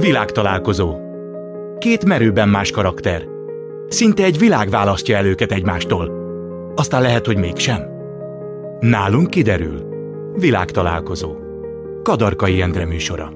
Világtalálkozó. Két merőben más karakter. Szinte egy világ választja el őket egymástól. Aztán lehet, hogy mégsem. Nálunk kiderül. Világtalálkozó. Kadarkai Endre műsora.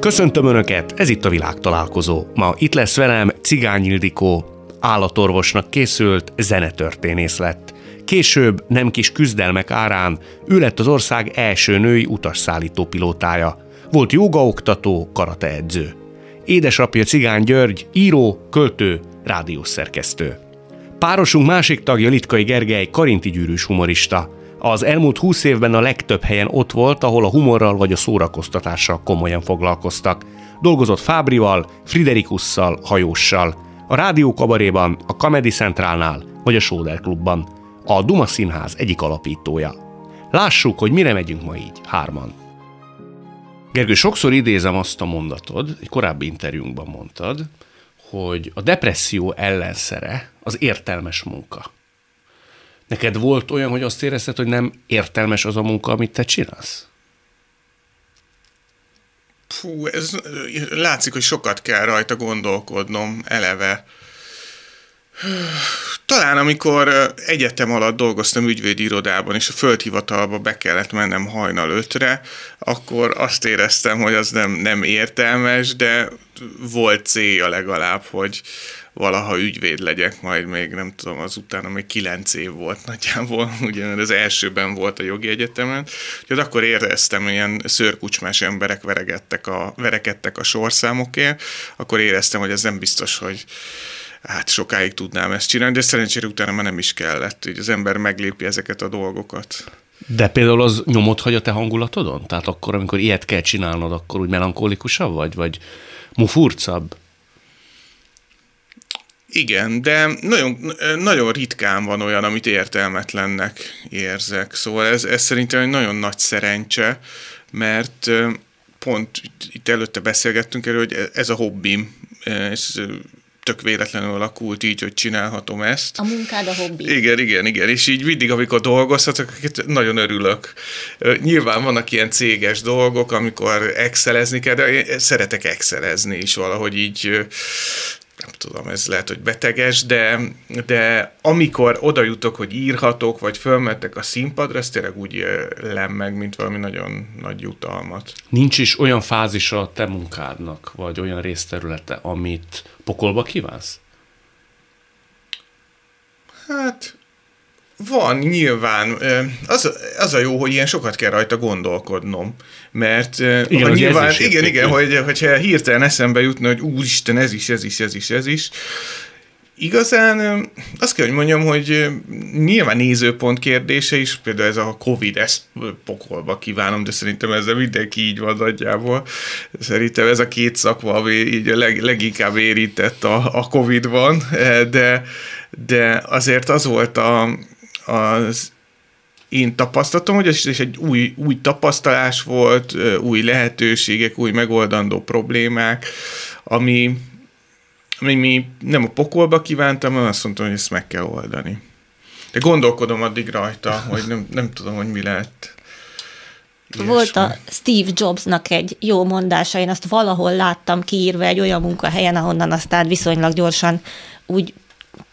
Köszöntöm Önöket, ez itt a világtalálkozó. Ma itt lesz velem Cigány Ildikó, állatorvosnak készült zenetörténész lett. Később nem kis küzdelmek árán ő lett az ország első női utasszállító pilótája. Volt jogaoktató, karateedző. Édesapja Cigány György, író, költő, rádiószerkesztő. Párosunk másik tagja Litkai Gergely, karinti gyűrűs humorista. Az elmúlt húsz évben a legtöbb helyen ott volt, ahol a humorral vagy a szórakoztatással komolyan foglalkoztak. Dolgozott Fábrival, Friderikusszal, Hajóssal. A rádió kabaréban, a Comedy Centrálnál vagy a Sóder Klubban. A Duma Színház egyik alapítója. Lássuk, hogy mire megyünk ma így, hárman. Gergő, sokszor idézem azt a mondatod, egy korábbi interjúnkban mondtad, hogy a depresszió ellenszere az értelmes munka. Neked volt olyan, hogy azt érezted, hogy nem értelmes az a munka, amit te csinálsz? Fú, ez látszik, hogy sokat kell rajta gondolkodnom eleve. Talán amikor egyetem alatt dolgoztam ügyvédi irodában, és a földhivatalba be kellett mennem hajnal ötre, akkor azt éreztem, hogy az nem, nem értelmes, de volt célja legalább, hogy valaha ügyvéd legyek, majd még nem tudom, az utána még kilenc év volt nagyjából, ugye az elsőben volt a jogi egyetemen, úgyhogy akkor éreztem, ilyen szőrkucsmás emberek veregettek a, verekedtek a sorszámokért, akkor éreztem, hogy ez nem biztos, hogy hát sokáig tudnám ezt csinálni, de szerencsére utána már nem is kellett, hogy az ember meglépi ezeket a dolgokat. De például az nyomot hagy a te hangulatodon? Tehát akkor, amikor ilyet kell csinálnod, akkor úgy melankólikusabb vagy, vagy mufurcabb? Igen, de nagyon, nagyon ritkán van olyan, amit értelmetlennek érzek. Szóval ez, ez szerintem egy nagyon nagy szerencse, mert pont itt előtte beszélgettünk erről, hogy ez a hobbim, ez tök véletlenül alakult így, hogy csinálhatom ezt. A munkád a hobbi. Igen, igen, igen, és így mindig, amikor dolgozhatok, nagyon örülök. Nyilván vannak ilyen céges dolgok, amikor excelezni kell, de én szeretek excelezni is valahogy így nem tudom, ez lehet, hogy beteges, de, de amikor oda jutok, hogy írhatok, vagy fölmettek a színpadra, ez tényleg úgy lem meg, mint valami nagyon nagy jutalmat. Nincs is olyan fázisa a te munkádnak, vagy olyan részterülete, amit pokolba kívánsz? Hát van, nyilván. Az, az a jó, hogy ilyen sokat kell rajta gondolkodnom, mert igen, nyilván, igen, igen, hogy, hogyha hirtelen eszembe jutna, hogy úristen, ez is, ez is, ez is, ez is, Igazán azt kell, hogy mondjam, hogy nyilván nézőpont kérdése is, például ez a Covid, ezt pokolba kívánom, de szerintem ezzel mindenki így van nagyjából. Szerintem ez a két szakma, ami így a leg, leginkább érintett a, a Covid-ban, de, de azért az volt a, az én tapasztalatom, hogy ez egy új, új tapasztalás volt, új lehetőségek, új megoldandó problémák, ami, ami mi nem a pokolba kívántam, hanem azt mondtam, hogy ezt meg kell oldani. De gondolkodom addig rajta, hogy nem, nem tudom, hogy mi lett. Ilyesmi. Volt a Steve Jobsnak egy jó mondása, én azt valahol láttam kiírva egy olyan munkahelyen, ahonnan aztán viszonylag gyorsan úgy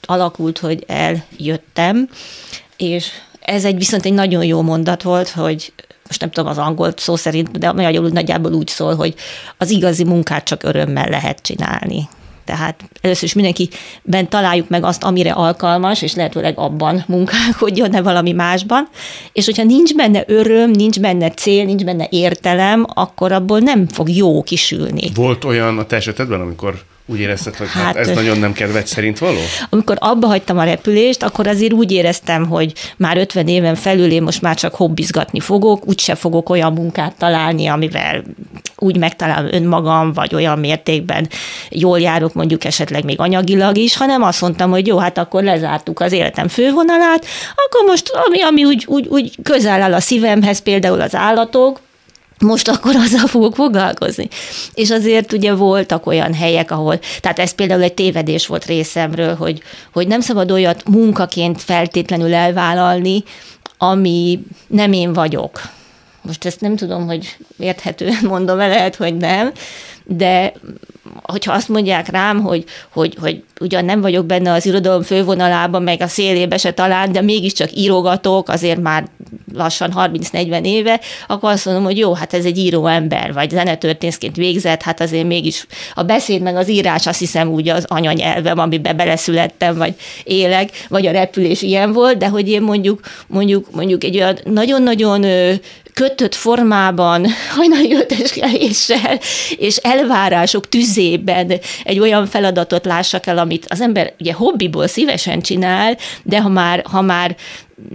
alakult, hogy eljöttem, és ez egy viszont egy nagyon jó mondat volt, hogy most nem tudom az angol szó szerint, de magyarul nagyjából úgy szól, hogy az igazi munkát csak örömmel lehet csinálni. Tehát először is mindenkiben találjuk meg azt, amire alkalmas, és lehetőleg abban munkálkodjon, ne valami másban. És hogyha nincs benne öröm, nincs benne cél, nincs benne értelem, akkor abból nem fog jó kisülni. Volt olyan a te esetedben, amikor úgy érezted, hogy hát, hát ez nagyon nem kedved szerint való? Amikor abba hagytam a repülést, akkor azért úgy éreztem, hogy már 50 éven felül én most már csak hobbizgatni fogok, úgyse fogok olyan munkát találni, amivel úgy megtalálom önmagam, vagy olyan mértékben jól járok mondjuk esetleg még anyagilag is, hanem azt mondtam, hogy jó, hát akkor lezártuk az életem fővonalát, akkor most ami, ami úgy, úgy, úgy közel áll a szívemhez, például az állatok, most akkor azzal fogok foglalkozni. És azért ugye voltak olyan helyek, ahol, tehát ez például egy tévedés volt részemről, hogy, hogy nem szabad olyat munkaként feltétlenül elvállalni, ami nem én vagyok most ezt nem tudom, hogy érthetően mondom lehet, hogy nem, de hogyha azt mondják rám, hogy, hogy, hogy ugyan nem vagyok benne az irodalom fővonalában, meg a szélébe se talán, de mégiscsak írogatok, azért már lassan 30-40 éve, akkor azt mondom, hogy jó, hát ez egy író ember, vagy zenetörténszként végzett, hát azért mégis a beszéd meg az írás azt hiszem úgy az anyanyelvem, amiben beleszülettem, vagy élek, vagy a repülés ilyen volt, de hogy én mondjuk, mondjuk, mondjuk egy olyan nagyon-nagyon kötött formában, hajnali öltözkeléssel és elvárások tüzében egy olyan feladatot lássak el, amit az ember ugye hobbiból szívesen csinál, de ha már, ha már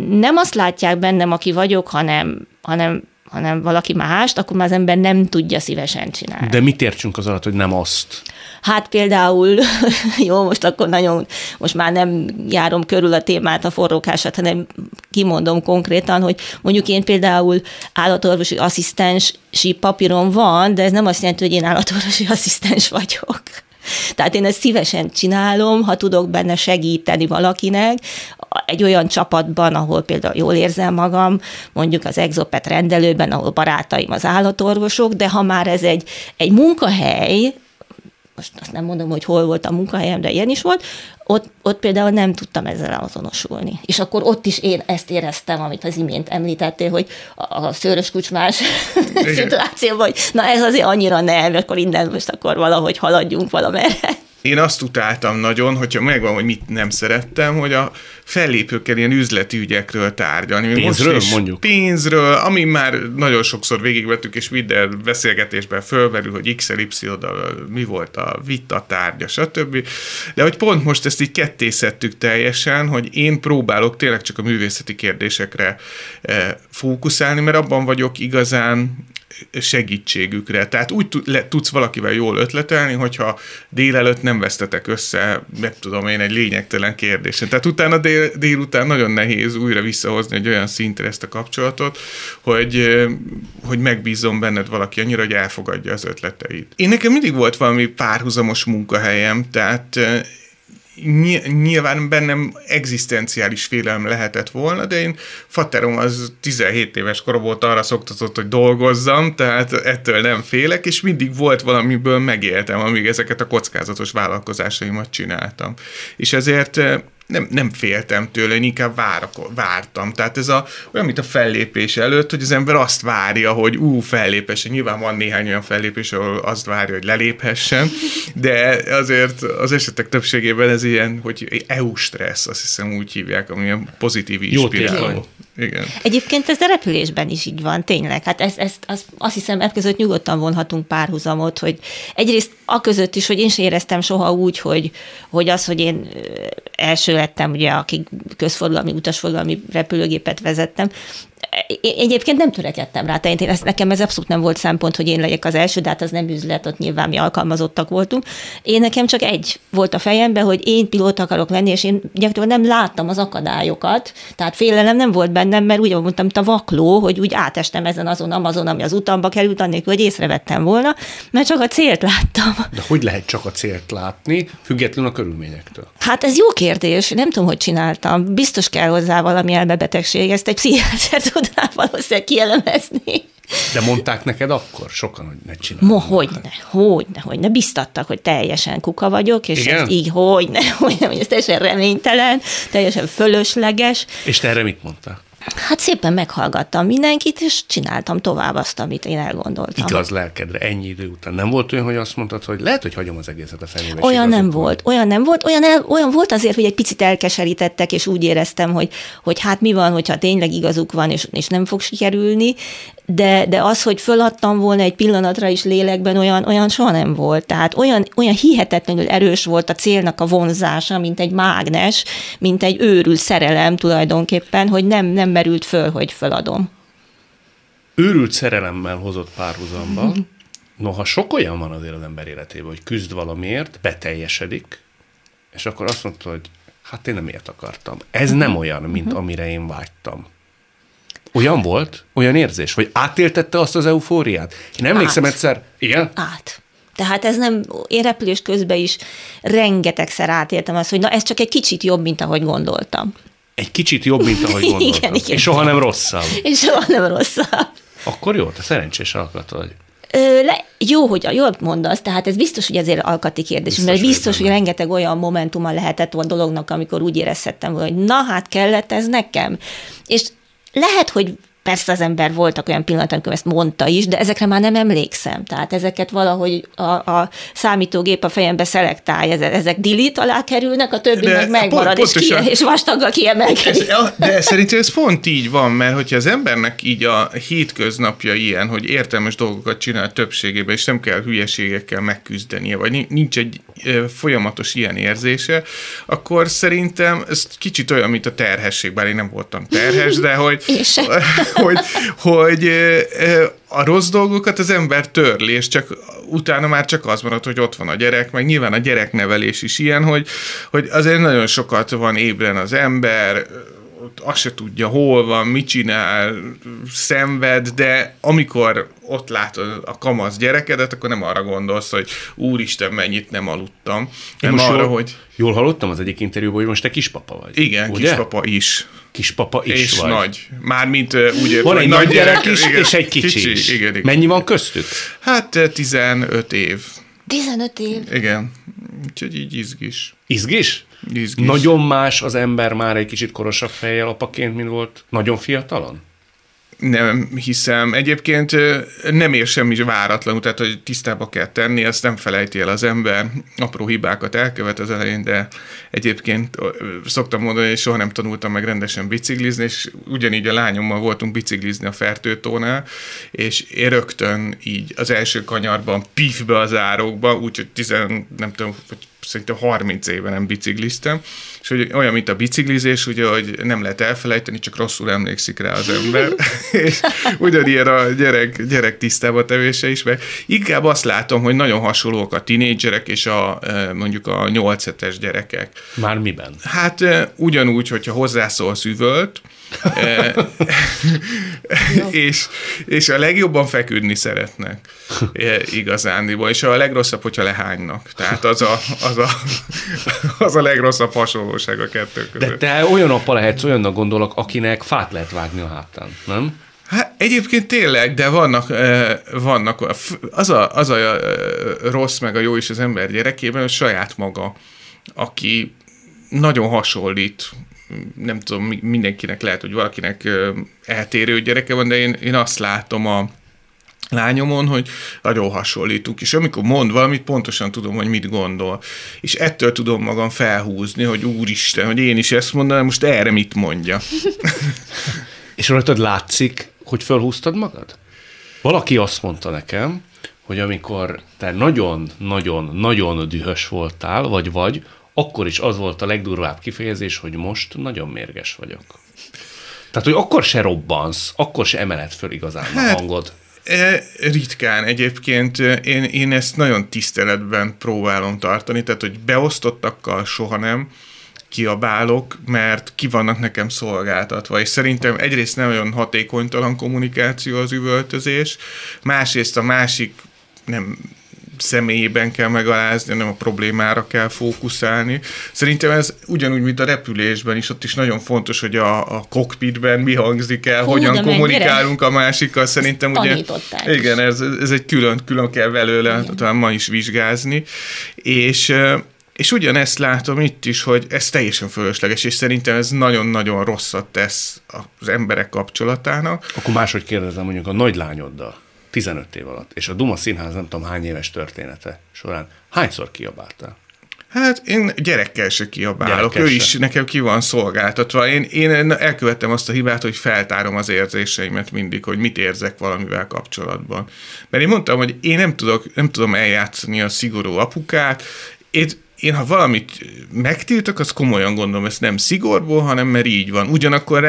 nem azt látják bennem, aki vagyok, hanem, hanem hanem valaki mást, akkor már az ember nem tudja szívesen csinálni. De mit értsünk az alatt, hogy nem azt? Hát például, jó, most akkor nagyon, most már nem járom körül a témát, a forrókását, hanem kimondom konkrétan, hogy mondjuk én például állatorvosi asszisztensi papírom van, de ez nem azt jelenti, hogy én állatorvosi asszisztens vagyok. Tehát én ezt szívesen csinálom, ha tudok benne segíteni valakinek, egy olyan csapatban, ahol például jól érzem magam, mondjuk az Exopet rendelőben, ahol barátaim az állatorvosok, de ha már ez egy, egy munkahely, most azt nem mondom, hogy hol volt a munkahelyem, de ilyen is volt, ott, ott például nem tudtam ezzel azonosulni. És akkor ott is én ezt éreztem, amit az imént említettél, hogy a, a szőrös kucsmás szituációban, hogy na ez azért annyira nem, akkor innen most akkor valahogy haladjunk valamerre én azt utáltam nagyon, hogyha megvan, hogy mit nem szerettem, hogy a fellépőkkel ilyen üzleti ügyekről tárgyalni. Pénzről most mondjuk? Pénzről, ami már nagyon sokszor végigvettük, és minden beszélgetésben fölverül, hogy x y mi volt a vita tárgya, stb. De hogy pont most ezt így kettészettük teljesen, hogy én próbálok tényleg csak a művészeti kérdésekre eh, fókuszálni, mert abban vagyok igazán segítségükre. Tehát úgy tudsz valakivel jól ötletelni, hogyha délelőtt nem vesztetek össze, nem tudom én, egy lényegtelen kérdésen. Tehát utána dél, délután nagyon nehéz újra visszahozni egy olyan szintre ezt a kapcsolatot, hogy, hogy megbízom benned valaki annyira, hogy elfogadja az ötleteit. Én nekem mindig volt valami párhuzamos munkahelyem, tehát nyilván bennem egzisztenciális félelem lehetett volna, de én faterom az 17 éves korom volt arra szoktatott, hogy dolgozzam, tehát ettől nem félek, és mindig volt valamiből megéltem, amíg ezeket a kockázatos vállalkozásaimat csináltam. És ezért nem, nem féltem tőle, én inkább várak, vártam. Tehát ez a, olyan, mint a fellépés előtt, hogy az ember azt várja, hogy ú, fellépesse. Nyilván van néhány olyan fellépés, ahol azt várja, hogy leléphessen, de azért az esetek többségében ez ilyen, hogy EU stressz, azt hiszem úgy hívják, ami ilyen pozitív inspiráló. Igen. Egyébként ez a repülésben is így van, tényleg. Hát ezt, ezt azt, azt hiszem, e között nyugodtan vonhatunk párhuzamot, hogy egyrészt a között is, hogy én sem éreztem soha úgy, hogy, hogy az, hogy én első lettem, ugye, aki közforgalmi, utasforgalmi repülőgépet vezettem, egyébként nem törekedtem rá, tehát én ezt, nekem ez abszolút nem volt szempont, hogy én legyek az első, de hát az nem üzlet, ott nyilván mi alkalmazottak voltunk. Én nekem csak egy volt a fejemben, hogy én pilóta akarok lenni, és én gyakorlatilag nem láttam az akadályokat, tehát félelem nem volt bennem, mert úgy mondtam, mint a vakló, hogy úgy átestem ezen azon Amazon, ami az utamba került, annélkül, hogy észrevettem volna, mert csak a célt láttam. De hogy lehet csak a célt látni, függetlenül a körülményektől? Hát ez jó kérdés, nem tudom, hogy csináltam. Biztos kell hozzá valami elmebetegség, ezt egy pszichiáter tudná valószínűleg kielemezni. De mondták neked akkor sokan, hogy ne csinálj. Mo, hogyne, hogyne, hogyne. Biztattak, hogy teljesen kuka vagyok, és Igen? így hogyne, hogyne, hogy ez teljesen reménytelen, teljesen fölösleges. És te erre mit mondtál? Hát szépen meghallgattam mindenkit, és csináltam tovább azt, amit én elgondoltam. Igaz lelkedre, ennyi idő után. Nem volt olyan, hogy azt mondtad, hogy lehet, hogy hagyom az egészet a fenébe. Olyan nem volt, volt, olyan nem volt, olyan, el, olyan volt azért, hogy egy picit elkeserítettek, és úgy éreztem, hogy, hogy hát mi van, hogyha tényleg igazuk van, és, és nem fog sikerülni, de, de az, hogy föladtam volna egy pillanatra is lélekben, olyan, olyan soha nem volt. Tehát olyan, olyan hihetetlenül erős volt a célnak a vonzása, mint egy mágnes, mint egy őrült szerelem tulajdonképpen, hogy nem, nem merült föl, hogy föladom. Őrült szerelemmel hozott párhuzamba. Mm-hmm. Noha sok olyan van azért az ember életében, hogy küzd valamiért, beteljesedik, és akkor azt mondta, hogy hát én nem ilyet akartam. Ez mm-hmm. nem olyan, mint mm-hmm. amire én vágytam. Olyan volt? Olyan érzés? Vagy átéltette azt az eufóriát? Én emlékszem Át. egyszer, igen? Át. Tehát ez nem, én repülés közben is rengetegszer átéltem azt, hogy na ez csak egy kicsit jobb, mint ahogy gondoltam. Egy kicsit jobb, mint ahogy gondoltam. igen, igen. És soha nem rosszabb. És soha nem rosszabb. Akkor jó, te szerencsés alkat vagy. Ö, le, jó, hogy jól mondasz, tehát ez biztos, hogy ezért alkati kérdés, biztos, mert biztos, hogy rengeteg olyan momentuma lehetett a dolognak, amikor úgy érezhettem, hogy na hát kellett ez nekem. És lehet, hogy Persze az ember voltak olyan pillanatok, amikor ezt mondta is, de ezekre már nem emlékszem. Tehát ezeket valahogy a, a számítógép a fejembe szelektálja, ezek delete alá kerülnek, a többi de meg megmarad, pont, és, ki, és vastaggal kiemelkedik. Ez, de szerintem ez pont így van, mert hogyha az embernek így a hétköznapja ilyen, hogy értelmes dolgokat csinál többségében, és nem kell hülyeségekkel megküzdenie, vagy nincs egy folyamatos ilyen érzése, akkor szerintem ez kicsit olyan, mint a terhesség, bár én nem voltam terhes, de hogy, hogy, hogy a rossz dolgokat az ember törli, és csak utána már csak az marad, hogy ott van a gyerek, meg nyilván a gyereknevelés is ilyen, hogy, hogy azért nagyon sokat van ébren az ember, azt se tudja, hol van, mit csinál, szenved, de amikor ott látod a kamasz gyerekedet, akkor nem arra gondolsz, hogy úristen, mennyit nem aludtam. Én nem arra, jól, hogy... Jól hallottam az egyik interjúban, hogy most te kispapa vagy. Igen, ugye? kispapa is. Kispapa is és vagy. nagy. Mármint úgy Van egy nagy gyerek, gyerek is, igen, és egy kicsi, kicsi is. Igen, igen. Mennyi van köztük? Hát 15 év. 15 év? Igen. Úgyhogy így izgis. Izgis? Izgis. Nagyon más az ember már egy kicsit korosabb fejjel apaként, mint volt nagyon fiatalon? Nem hiszem. Egyébként nem ér semmi váratlanul, tehát hogy tisztába kell tenni, ezt nem felejti el az ember. Apró hibákat elkövet az elején, de egyébként szoktam mondani, hogy soha nem tanultam meg rendesen biciklizni, és ugyanígy a lányommal voltunk biciklizni a Fertőtónál, és én rögtön így az első kanyarban pifbe az árokba, úgyhogy tizen, nem tudom, hogy szerintem 30 éve nem bicikliztem, és hogy olyan, mint a biciklizés, ugye, hogy nem lehet elfelejteni, csak rosszul emlékszik rá az ember, és ugyanilyen a gyerek, gyerek tisztába tevése is, mert inkább azt látom, hogy nagyon hasonlók a tinédzserek és a e, mondjuk a 8 hetes gyerekek. Már miben? Hát e, ugyanúgy, hogyha hozzászólsz üvölt, és, és a legjobban feküdni szeretnek igazándiból, és a legrosszabb, hogyha lehánynak. Tehát az a, az a, az a legrosszabb hasonlóság a kettő között. De te olyan apa lehetsz, olyannak gondolok, akinek fát lehet vágni a hátán, nem? Hát egyébként tényleg, de vannak, vannak az a, az a rossz meg a jó is az ember gyerekében, hogy saját maga, aki nagyon hasonlít nem tudom, mindenkinek lehet, hogy valakinek eltérő gyereke van, de én, én azt látom a, lányomon, hogy nagyon hasonlítunk, és amikor mond valamit, pontosan tudom, hogy mit gondol. És ettől tudom magam felhúzni, hogy úristen, hogy én is ezt mondanám, most erre mit mondja. és rajtad látszik, hogy felhúztad magad? Valaki azt mondta nekem, hogy amikor te nagyon-nagyon-nagyon dühös voltál, vagy vagy, akkor is az volt a legdurvább kifejezés, hogy most nagyon mérges vagyok. Tehát, hogy akkor se robbansz, akkor se emeled föl igazán hát, a hangod. E, ritkán egyébként én, én ezt nagyon tiszteletben próbálom tartani, tehát hogy beosztottakkal soha nem kiabálok, mert ki vannak nekem szolgáltatva, és szerintem egyrészt nem olyan hatékonytalan kommunikáció az üvöltözés, másrészt a másik nem személyében kell megalázni, nem a problémára kell fókuszálni. Szerintem ez ugyanúgy, mint a repülésben is, ott is nagyon fontos, hogy a, a cockpitben mi hangzik el, Hú, hogyan kommunikálunk mennyire? a másikkal. Szerintem ugye, igen, ez, ez egy külön, külön kell belőle, igen. talán ma is vizsgázni. És és ugyanezt látom itt is, hogy ez teljesen fölösleges, és szerintem ez nagyon-nagyon rosszat tesz az emberek kapcsolatának. Akkor máshogy kérdezem mondjuk a nagylányoddal. 15 év alatt, és a Duma Színház nem tudom hány éves története során, hányszor kiabáltál? Hát én gyerekkel se kiabálok, gyerekkel ő is se. nekem ki van szolgáltatva. Én, én elkövettem azt a hibát, hogy feltárom az érzéseimet mindig, hogy mit érzek valamivel kapcsolatban. Mert én mondtam, hogy én nem, tudok, nem tudom eljátszani a szigorú apukát, én én ha valamit megtiltok, az komolyan gondolom, ezt nem szigorból, hanem mert így van. Ugyanakkor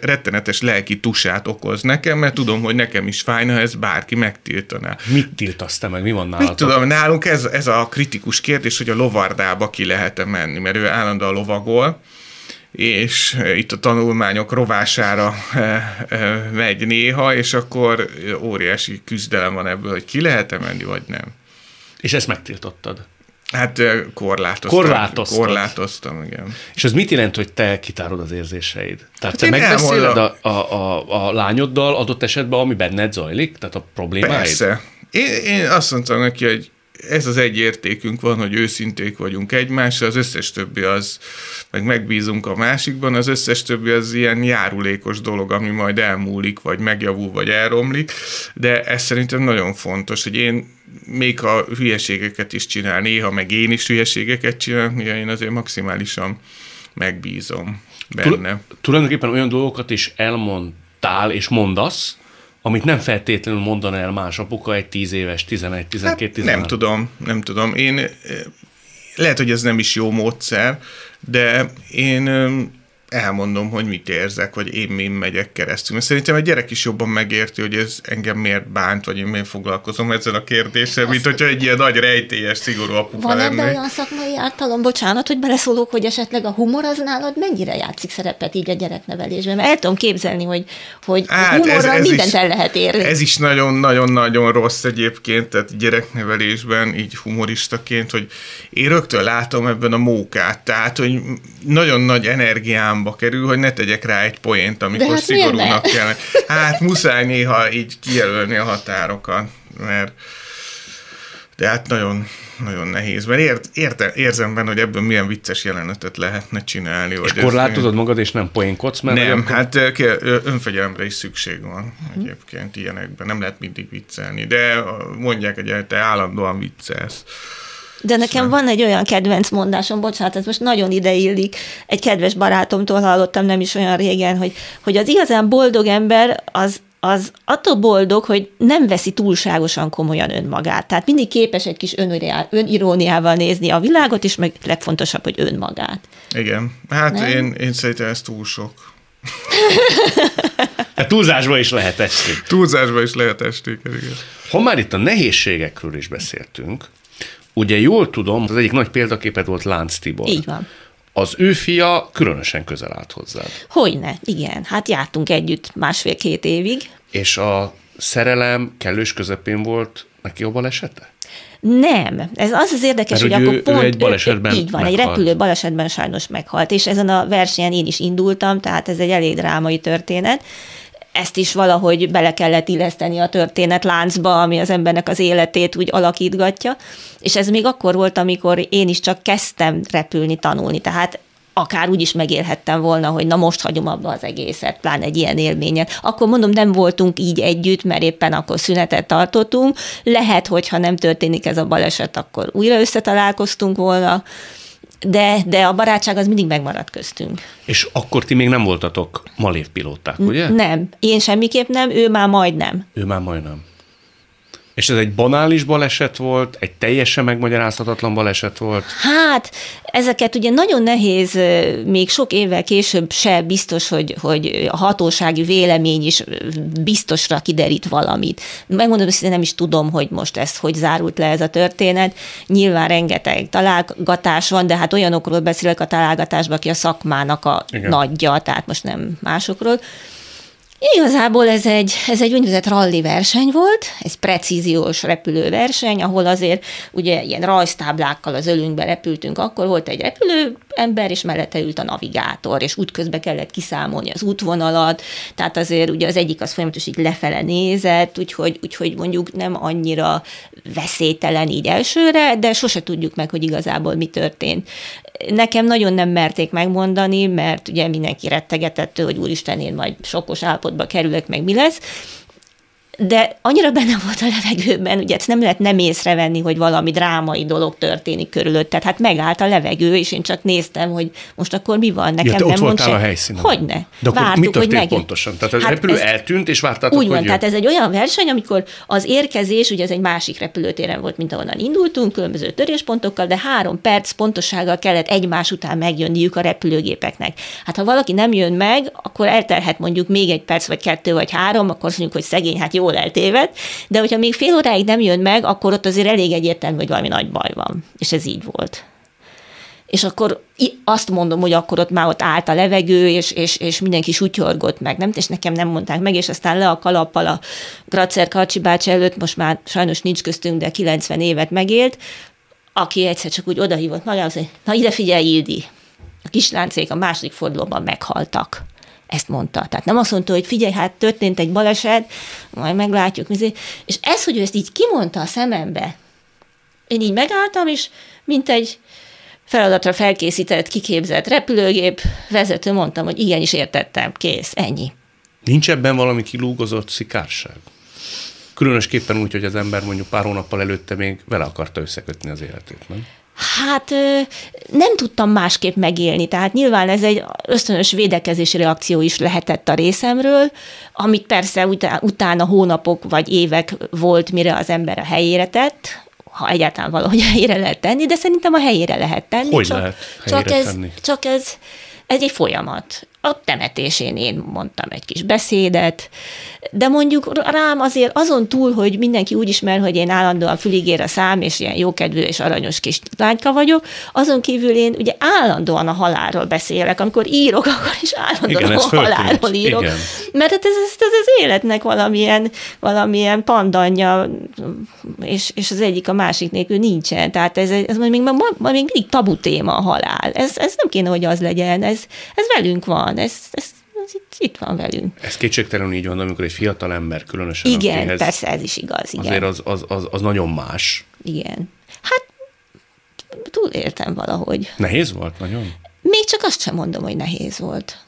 rettenetes lelki tusát okoz nekem, mert tudom, hogy nekem is fájna, ha ezt bárki megtiltaná. Mit tiltasz te meg? Mi van nálad? Mit tudom, nálunk ez, ez a kritikus kérdés, hogy a lovardába ki lehet-e menni, mert ő állandóan lovagol, és itt a tanulmányok rovására megy néha, és akkor óriási küzdelem van ebből, hogy ki lehet-e menni, vagy nem. És ezt megtiltottad? Hát korlátoztam. Korlátoztam. Korlátoztam, igen. És ez mit jelent, hogy te kitárod az érzéseid? Tehát hát te megbeszéled a, a, a, a lányoddal adott esetben, ami benned zajlik? Tehát a problémáid? Persze. Én, én azt mondtam neki, hogy ez az egy értékünk van, hogy őszinték vagyunk egymással, az összes többi az, meg megbízunk a másikban, az összes többi az ilyen járulékos dolog, ami majd elmúlik, vagy megjavul, vagy elromlik, de ez szerintem nagyon fontos, hogy én még ha hülyeségeket is csinál, néha meg én is hülyeségeket csinálok, néha én azért maximálisan megbízom benne. Tulajdonképpen olyan dolgokat is elmondtál és mondasz, amit nem feltétlenül mondaná el más apuka egy 10 éves, 11, 12, hát 13. Nem tudom, nem tudom. Én eh, lehet, hogy ez nem is jó módszer, de én elmondom, hogy mit érzek, vagy én mi megyek keresztül. Mert szerintem egy gyerek is jobban megérti, hogy ez engem miért bánt, vagy én miért foglalkozom ezzel a kérdéssel, mint hogyha egy ilyen nagy rejtélyes, szigorú apuka Van ebben olyan szakmai ártalom, bocsánat, hogy beleszólok, hogy esetleg a humor az nálad mennyire játszik szerepet így a gyereknevelésben? Mert el tudom képzelni, hogy, hogy hát humorral ez, ez mindent is, el lehet érni. Ez is nagyon-nagyon-nagyon rossz egyébként, tehát gyereknevelésben, így humoristaként, hogy én rögtön látom ebben a mókát, tehát, hogy nagyon nagy energiám számba kerül, hogy ne tegyek rá egy poént, amikor hát szigorúnak kell. Hát muszáj néha így kijelölni a határokat, mert de hát nagyon, nagyon nehéz, mert ért, érte, érzem benne, hogy ebből milyen vicces jelenetet lehetne csinálni. És korlátozod magad, és nem poénkodsz? Mert nem, akkor... hát önfegyelemre is szükség van egyébként ilyenekben. Nem lehet mindig viccelni, de mondják, hogy te állandóan viccelsz. De nekem van egy olyan kedvenc mondásom, bocsánat, ez most nagyon ideillik. Egy kedves barátomtól hallottam nem is olyan régen, hogy, hogy az igazán boldog ember az, az attól boldog, hogy nem veszi túlságosan komolyan önmagát. Tehát mindig képes egy kis öniróniával nézni a világot, és meg legfontosabb, hogy önmagát. Igen. Hát én, én szerintem ez túl sok. Hát túlzásba is lehet esni. Túlzásba is lehet esni, igen. Ha már itt a nehézségekről is beszéltünk, Ugye jól tudom, az egyik nagy példaképet volt Lánc Tibor. Így van. Az ő fia különösen közel állt hozzád. Hogyne, igen. Hát jártunk együtt másfél-két évig. És a szerelem kellős közepén volt neki a balesete? Nem. Ez az az érdekes, Mert hogy, hogy ő, akkor pont... Ő egy balesetben Így van, meghalt. egy repülő balesetben sajnos meghalt, és ezen a versenyen én is indultam, tehát ez egy elég drámai történet ezt is valahogy bele kellett illeszteni a történet láncba, ami az embernek az életét úgy alakítgatja. És ez még akkor volt, amikor én is csak kezdtem repülni, tanulni. Tehát akár úgy is megélhettem volna, hogy na most hagyom abba az egészet, pláne egy ilyen élményet. Akkor mondom, nem voltunk így együtt, mert éppen akkor szünetet tartottunk. Lehet, hogyha nem történik ez a baleset, akkor újra összetalálkoztunk volna de, de a barátság az mindig megmaradt köztünk. És akkor ti még nem voltatok malévpilóták, ugye? Nem, én semmiképp nem, ő már majdnem. Ő már majdnem. És ez egy banális baleset volt, egy teljesen megmagyarázhatatlan baleset volt? Hát, ezeket ugye nagyon nehéz, még sok évvel később se biztos, hogy, hogy a hatósági vélemény is biztosra kiderít valamit. Megmondom, hogy nem is tudom, hogy most ez hogy zárult le ez a történet. Nyilván rengeteg találgatás van, de hát olyanokról beszélek a találgatásban, aki a szakmának a Igen. nagyja, tehát most nem másokról. Igazából ez egy, ez egy úgynevezett rally verseny volt, egy precíziós repülőverseny, ahol azért ugye ilyen rajztáblákkal az ölünkbe repültünk, akkor volt egy repülő ember, és mellette ült a navigátor, és útközben kellett kiszámolni az útvonalat, tehát azért ugye az egyik az folyamatosan így lefele nézett, úgyhogy, úgyhogy mondjuk nem annyira veszélytelen így elsőre, de sose tudjuk meg, hogy igazából mi történt. Nekem nagyon nem merték megmondani, mert ugye mindenki rettegetett, hogy úristen, én majd sokos állapotba kerülök, meg mi lesz de annyira benne volt a levegőben, ugye ezt nem lehet nem észrevenni, hogy valami drámai dolog történik körülött. Tehát hát megállt a levegő, és én csak néztem, hogy most akkor mi van nekem. Ja, nem ott voltál a helyszínen. Hogyne. De akkor Vártuk, mi történt hogy pontosan? Tehát az hát repülő ez, eltűnt, és vártátok, Úgy van, tehát ez egy olyan verseny, amikor az érkezés, ugye ez egy másik repülőtéren volt, mint ahonnan indultunk, különböző töréspontokkal, de három perc pontossággal kellett egymás után megjönniük a repülőgépeknek. Hát ha valaki nem jön meg, akkor eltelhet mondjuk még egy perc, vagy kettő, vagy három, akkor azt mondjuk, hogy szegény, hát jó jól eltéved, de hogyha még fél óráig nem jön meg, akkor ott azért elég egyértelmű, hogy valami nagy baj van. És ez így volt. És akkor azt mondom, hogy akkor ott már ott állt a levegő, és, és, és mindenki sutyorgott meg, nem? És nekem nem mondták meg, és aztán le a kalappal a Gracer Karcsi bácsi előtt, most már sajnos nincs köztünk, de 90 évet megélt, aki egyszer csak úgy odahívott magához, hogy na ide figyelj, Ildi, a kisláncék a második fordulóban meghaltak. Ezt mondta. Tehát nem azt mondta, hogy figyelj, hát történt egy baleset, majd meglátjuk. És ez, hogy ő ezt így kimondta a szemembe, én így megálltam, és mint egy feladatra felkészített, kiképzett repülőgép vezető mondtam, hogy igenis értettem, kész, ennyi. Nincs ebben valami kilúgozott szikárság? Különösképpen úgy, hogy az ember mondjuk pár hónappal előtte még vele akarta összekötni az életét, nem? Hát nem tudtam másképp megélni, tehát nyilván ez egy ösztönös védekezési reakció is lehetett a részemről, amit persze utána hónapok vagy évek volt, mire az ember a helyére tett, ha egyáltalán valahogy helyére lehet tenni, de szerintem a helyére lehet tenni. Hogy csak, lehet helyére csak ez, tenni? Csak ez, ez egy folyamat a temetésén én mondtam egy kis beszédet, de mondjuk rám azért azon túl, hogy mindenki úgy ismer, hogy én állandóan füligér a szám, és ilyen jókedvű és aranyos kis lányka vagyok, azon kívül én ugye állandóan a halálról beszélek, amikor írok, akkor is állandóan Igen, a halálról írok. Igen. Mert hát ez, ez, ez az életnek valamilyen, valamilyen pandanya, és, és az egyik a másik nélkül nincsen. Tehát ez, ez még, még, még mindig tabu téma a halál. Ez, ez nem kéne, hogy az legyen, ez, ez velünk van van, ez, ez, ez itt, itt van velünk. Ez kétségtelenül így van, amikor egy fiatal ember különösen. Igen, akihez, persze ez is igaz. Igen. Azért az, az, az, az nagyon más. Igen. Hát túl értem valahogy. Nehéz volt nagyon? Még csak azt sem mondom, hogy nehéz volt.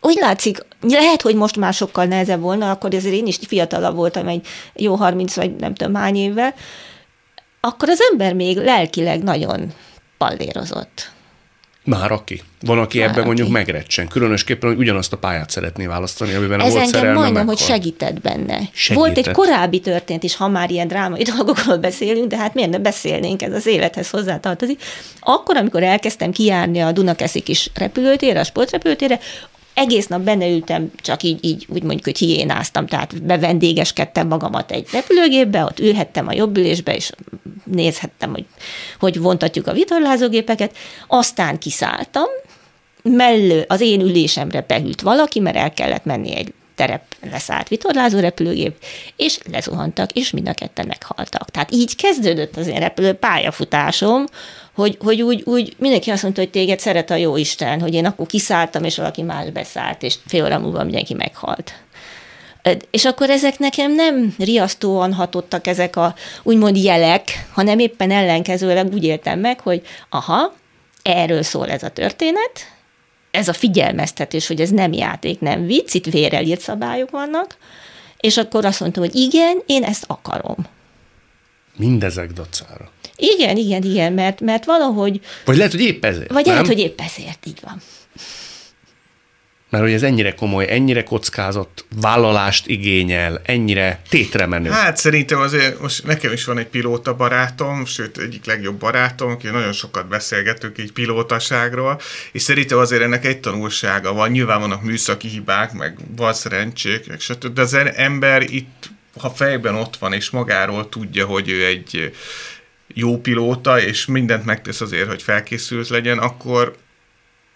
Úgy látszik, lehet, hogy most már sokkal nehezebb volna, akkor ezért én is fiatalabb voltam egy jó 30 vagy nem tudom hány évvel, akkor az ember még lelkileg nagyon pallérozott. Már aki. Van, aki Már ebben aki. mondjuk megrecsen. Különösképpen, hogy ugyanazt a pályát szeretné választani, amiben Ez a volt engem majdnem, meghal. hogy segített benne. Segített. Volt egy korábbi történt is, ha már ilyen drámai dolgokról beszélünk, de hát miért ne beszélnénk, ez az élethez hozzátartozik. Akkor, amikor elkezdtem kijárni a Dunakeszi kis repülőtérre, a sportrepülőtérre, egész nap benne ültem, csak így, így úgy mondjuk, hogy hiénáztam, tehát bevendégeskedtem magamat egy repülőgépbe, ott ülhettem a jobb ülésbe, és nézhettem, hogy hogy vontatjuk a vitorlázógépeket, aztán kiszálltam, mellő az én ülésemre beült valaki, mert el kellett menni egy terep leszállt vitorlázó repülőgép, és lezuhantak, és mind a ketten meghaltak. Tehát így kezdődött az én repülő pályafutásom, hogy, hogy úgy, úgy mindenki azt mondta, hogy téged szeret a jó Isten, hogy én akkor kiszálltam, és valaki más beszállt, és fél óra múlva mindenki meghalt. És akkor ezek nekem nem riasztóan hatottak ezek a úgymond jelek, hanem éppen ellenkezőleg úgy éltem meg, hogy aha, erről szól ez a történet, ez a figyelmeztetés, hogy ez nem játék, nem vicc, itt vérel írt szabályok vannak, és akkor azt mondtam, hogy igen, én ezt akarom. Mindezek dacára. Igen, igen, igen, mert, mert valahogy... Vagy lehet, hogy épp ezért. Vagy nem? lehet, hogy épp ezért, így van. Mert hogy ez ennyire komoly, ennyire kockázott vállalást igényel, ennyire tétre menő. Hát szerintem azért most nekem is van egy pilóta barátom, sőt egyik legjobb barátom, aki nagyon sokat beszélgetünk így pilótaságról, és szerintem azért ennek egy tanulsága van. Nyilván vannak műszaki hibák, meg van szerencsék, meg stb. De az ember itt, ha fejben ott van, és magáról tudja, hogy ő egy jó pilóta, és mindent megtesz azért, hogy felkészült legyen, akkor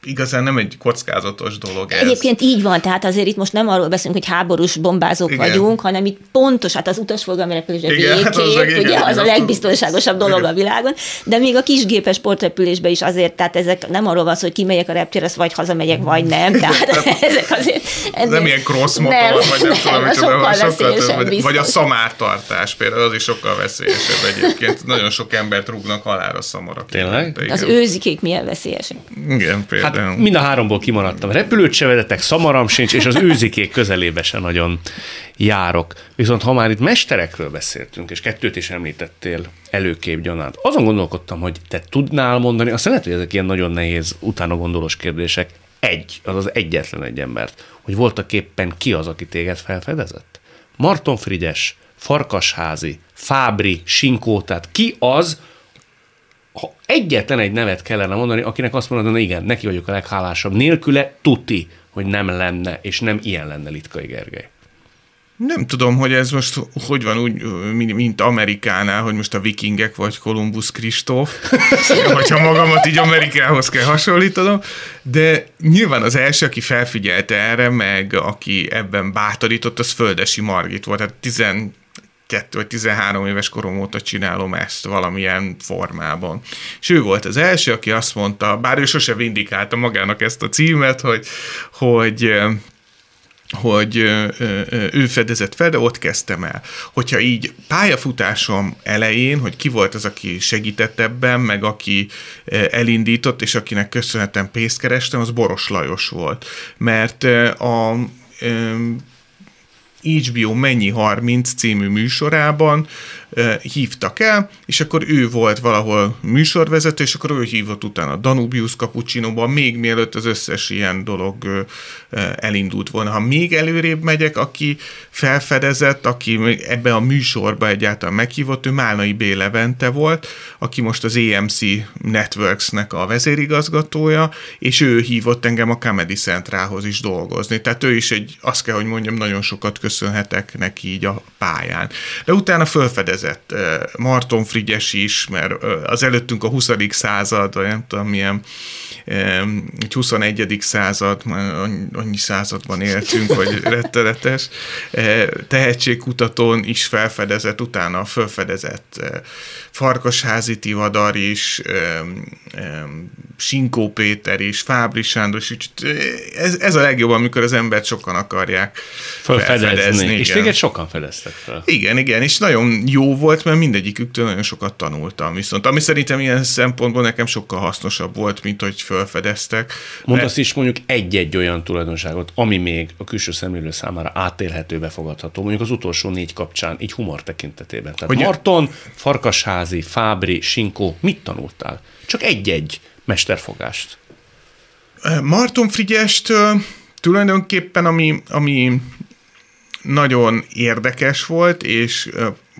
igazán nem egy kockázatos dolog ez. Egyébként így van, tehát azért itt most nem arról beszélünk, hogy háborús bombázók Igen. vagyunk, hanem itt pontos, hát az utasforgalmi repülés a végkép, hát az, ugye igen, az a legbiztonságosabb dolog igen. a világon, de még a kisgépes sportrepülésben is azért, tehát ezek nem arról van szó, hogy kimegyek a reptérhez, vagy hazamegyek, vagy nem, tehát ezek azért... Ennél, nem ilyen cross motor, nem, vagy nem, nem tudom, sokkal, sokkal több, vagy a szamártartás például, az is sokkal veszélyesebb egyébként. Nagyon sok embert rúgnak halára szamarak. Tényleg? Az őzikék milyen veszélyesek. Igen, például. Hát mind a háromból kimaradtam. Repülőt se vedetek, szamaram sincs, és az őzikék közelébe se nagyon járok. Viszont ha már itt mesterekről beszéltünk, és kettőt is említettél előkép gyanánt, azon gondolkodtam, hogy te tudnál mondani, azt lehet, hogy ezek ilyen nagyon nehéz, utána gondolós kérdések, egy, az az egyetlen egy embert, hogy voltak éppen ki az, aki téged felfedezett? Marton Frigyes, Farkasházi, Fábri, Sinkó, tehát ki az, egyetlen egy nevet kellene mondani, akinek azt mondod, hogy igen, neki vagyok a leghálásabb, nélküle tuti, hogy nem lenne, és nem ilyen lenne Litkai Gergely. Nem tudom, hogy ez most hogy van úgy, mint Amerikánál, hogy most a vikingek vagy Kolumbusz Kristóf, hogyha magamat így Amerikához kell hasonlítanom, de nyilván az első, aki felfigyelte erre, meg aki ebben bátorított, az Földesi Margit volt. Tehát 12 vagy 13 éves korom óta csinálom ezt valamilyen formában. És ő volt az első, aki azt mondta, bár ő sose vindikálta magának ezt a címet, hogy, hogy hogy ő fedezett fel, de ott kezdtem el. Hogyha így pályafutásom elején, hogy ki volt az, aki segített ebben, meg aki elindított, és akinek köszönhetem pénzt kerestem, az Boros Lajos volt. Mert a HBO Mennyi 30 című műsorában hívtak el, és akkor ő volt valahol műsorvezető, és akkor ő hívott utána Danubius cappuccino még mielőtt az összes ilyen dolog elindult volna. Ha még előrébb megyek, aki felfedezett, aki ebbe a műsorba egyáltalán meghívott, ő Málnai B. Levente volt, aki most az AMC Networks-nek a vezérigazgatója, és ő hívott engem a Comedy Centralhoz is dolgozni. Tehát ő is egy, azt kell, hogy mondjam, nagyon sokat köszönhetek neki így a pályán. De utána felfedezett létezett. Marton Frigyes is, mert az előttünk a 20. század, vagy nem tudom milyen, egy 21. század, annyi században éltünk, hogy rettenetes. Tehetségkutatón is felfedezett, utána felfedezett Farkasházi Tivadar is, Sinkó Péter is, Fábri Sándor is. Ez, ez a legjobb, amikor az embert sokan akarják felfedezni. Felfedezni és téged sokan fedeztek fel. Igen, igen, és nagyon jó volt, mert mindegyiküktől nagyon sokat tanultam. Viszont ami szerintem ilyen szempontból nekem sokkal hasznosabb volt, mint hogy felfedeztek. Mondasz mert... is mondjuk egy-egy olyan tulajdonságot, ami még a külső szemlélő számára átélhető, befogadható, mondjuk az utolsó négy kapcsán, így humor tekintetében. Tehát hogy Marton, Farkasházi, Fábri, Sinkó, mit tanultál? Csak egy-egy mesterfogást. Marton Frigyest tulajdonképpen, ami, ami nagyon érdekes volt, és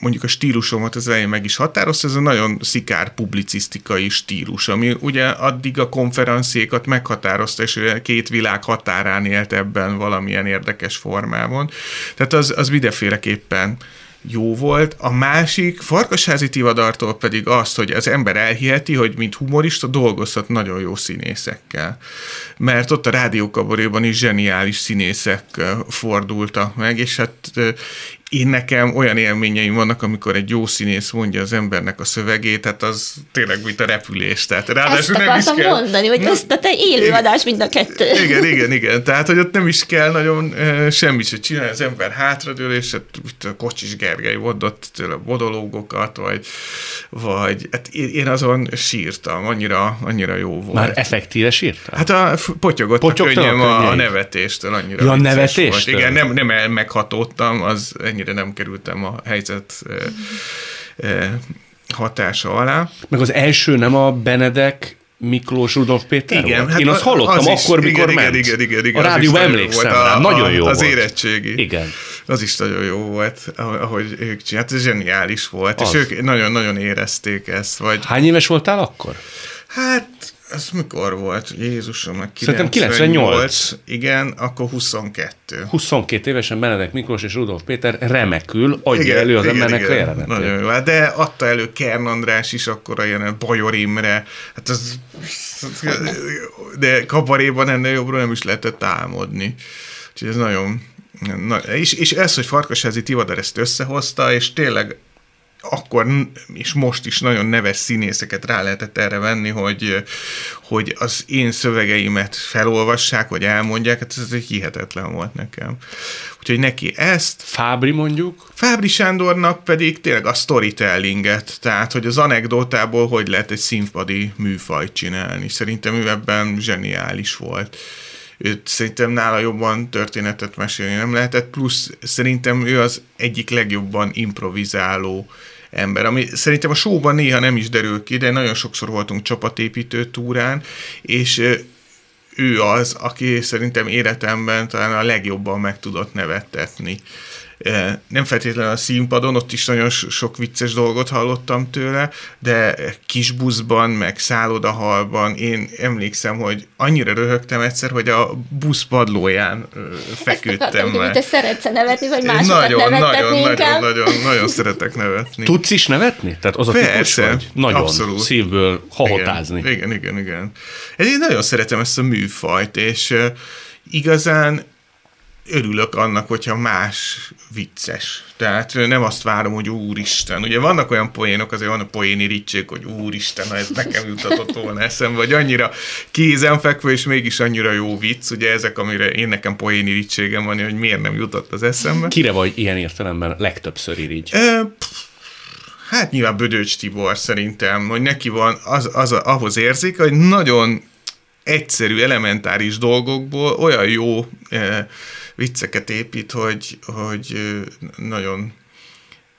mondjuk a stílusomat az elején meg is határozta, ez a nagyon szikár publicisztikai stílus, ami ugye addig a konferenciékat meghatározta, és két világ határán élt ebben valamilyen érdekes formában. Tehát az, az mindenféleképpen jó volt. A másik, Farkasházi Tivadartól pedig azt, hogy az ember elhiheti, hogy mint humorista dolgozhat nagyon jó színészekkel. Mert ott a rádiókaboréban is zseniális színészek fordultak meg, és hát én nekem olyan élményeim vannak, amikor egy jó színész mondja az embernek a szövegét, hát az tényleg mint a repülés. Tehát ráadásul ezt nem is kell. mondani, hogy ez a te élőadás mind a kettő. Igen, igen, igen. Tehát, hogy ott nem is kell nagyon e, semmit se csinálni, az ember hátradől, és hát, a Kocsis Gergely mondott tőle monológokat, vagy, vagy hát én, azon sírtam, annyira, annyira jó volt. Már effektíve sírtam? Hát a potyogott Potyogtam a könnyem a, a nevetéstől, annyira ja, nevetéstől? Volt. Igen, nem, nem meghatódtam, az ennyire nem kerültem a helyzet hatása alá. Meg az első nem a Benedek Miklós Rudolf Péter igen, volt? Hát Én azt hallottam az akkor, is, mikor igen, ment. Igen, igen, igen, a rádióban emlékszem rá, a, nagyon jó Az volt. érettségi. Igen. Az is nagyon jó volt, ahogy ők csinálták. Ez zseniális volt, az. és ők nagyon-nagyon érezték ezt. Vagy... Hány éves voltál akkor? Hát ez mikor volt? Jézusom, meg 98. Szerintem 98. Igen, akkor 22. 22 évesen Benedek Miklós és Rudolf Péter remekül adja igen, elő az igen, embernek igen, a jelenetét. Nagyon jó, de adta elő Kern András is akkor a jelenet, Bajor Imre, hát az, de kabaréban ennél jobbra nem is lehetett álmodni. Úgyhogy ez nagyon, Na, és, és ez, hogy Farkasházi Tivadar ezt összehozta, és tényleg akkor és most is nagyon neves színészeket rá lehetett erre venni, hogy, hogy az én szövegeimet felolvassák, vagy elmondják, hát ez egy hihetetlen volt nekem. Úgyhogy neki ezt... Fábri mondjuk? Fábri Sándornak pedig tényleg a storytellinget, tehát hogy az anekdotából hogy lehet egy színpadi műfajt csinálni. Szerintem ő ebben zseniális volt őt szerintem nála jobban történetet mesélni nem lehetett, plusz szerintem ő az egyik legjobban improvizáló ember, ami szerintem a showban néha nem is derül ki, de nagyon sokszor voltunk csapatépítő túrán, és ő az, aki szerintem életemben talán a legjobban meg tudott nevettetni nem feltétlenül a színpadon, ott is nagyon sok vicces dolgot hallottam tőle, de kis buszban, meg szállodahalban én emlékszem, hogy annyira röhögtem egyszer, hogy a busz padlóján feküdtem meg. Te szeretsz nevetni, vagy másokat nagyon, nagyon, nagyon, nagyon, nagyon szeretek nevetni. Tudsz is nevetni? Tehát az a Persze, vagy? Nagyon abszolút. szívből hahotázni. Igen, igen, igen. igen. Én nagyon szeretem ezt a műfajt, és igazán örülök annak, hogyha más vicces. Tehát nem azt várom, hogy úristen. Ugye vannak olyan poénok, azért van a poéni ricség, hogy úristen, ez nekem jutatott volna eszembe, vagy annyira kézenfekvő, és mégis annyira jó vicc. Ugye ezek, amire én nekem poéni ricségem van, hogy miért nem jutott az eszembe. Kire vagy ilyen értelemben legtöbbször irigy? E, hát nyilván Bödöcs Tibor szerintem, hogy neki van, az, az ahhoz érzik, hogy nagyon egyszerű, elementáris dolgokból olyan jó eh, vicceket épít, hogy, hogy nagyon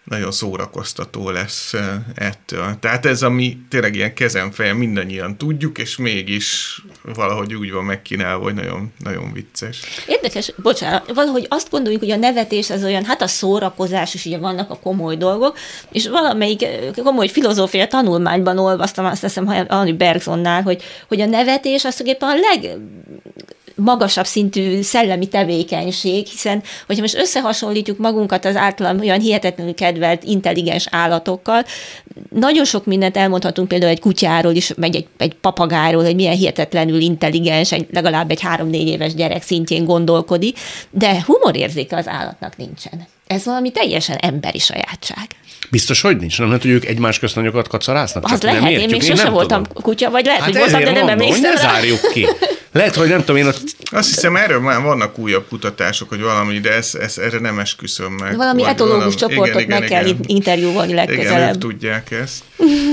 nagyon szórakoztató lesz ettől. Tehát ez, ami tényleg ilyen kezemfejem mindannyian tudjuk, és mégis valahogy úgy van megkínálva, hogy nagyon, nagyon vicces. Érdekes, bocsánat, valahogy azt gondoljuk, hogy a nevetés az olyan, hát a szórakozás is, ugye vannak a komoly dolgok, és valamelyik komoly filozófia tanulmányban olvastam, azt hiszem, hogy Bergsonnál, hogy, hogy a nevetés az tulajdonképpen a leg magasabb szintű szellemi tevékenység, hiszen hogyha most összehasonlítjuk magunkat az általam olyan hihetetlenül kedvelt intelligens állatokkal, nagyon sok mindent elmondhatunk például egy kutyáról is, meg egy, egy papagáról, hogy milyen hihetetlenül intelligens, egy, legalább egy három-négy éves gyerek szintjén gondolkodik, de humorérzéke az állatnak nincsen. Ez valami teljesen emberi sajátság. Biztos, hogy nincs. Nem lehet, hogy ők egymás közt nagyokat kacarásznak? Az lehet, nem én még sosem voltam kutya, vagy lehet, hát hogy voltam, de nem emlékszem rá. zárjuk ki. Lehet, hogy nem tudom, én ott... Azt hiszem, erről már vannak újabb kutatások, hogy valami, de ez, ez, erre nem esküszöm meg. Valami etológus valami, csoportot igen, meg igen, kell igen. interjúvolni legközelebb. Igen, ők tudják ezt.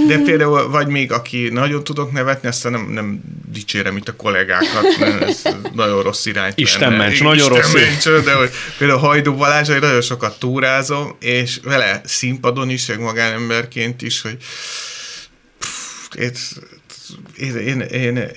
De például, vagy még aki nagyon tudok nevetni, aztán nem, nem dicsérem itt a kollégákat, mert ez nagyon rossz irány. Isten ments, nagyon Isten rossz. Ments, de hogy például Hajdú Balázs, hogy nagyon sokat túrázom, és vele színpadon is, meg magánemberként is, hogy pff, én, én, én, én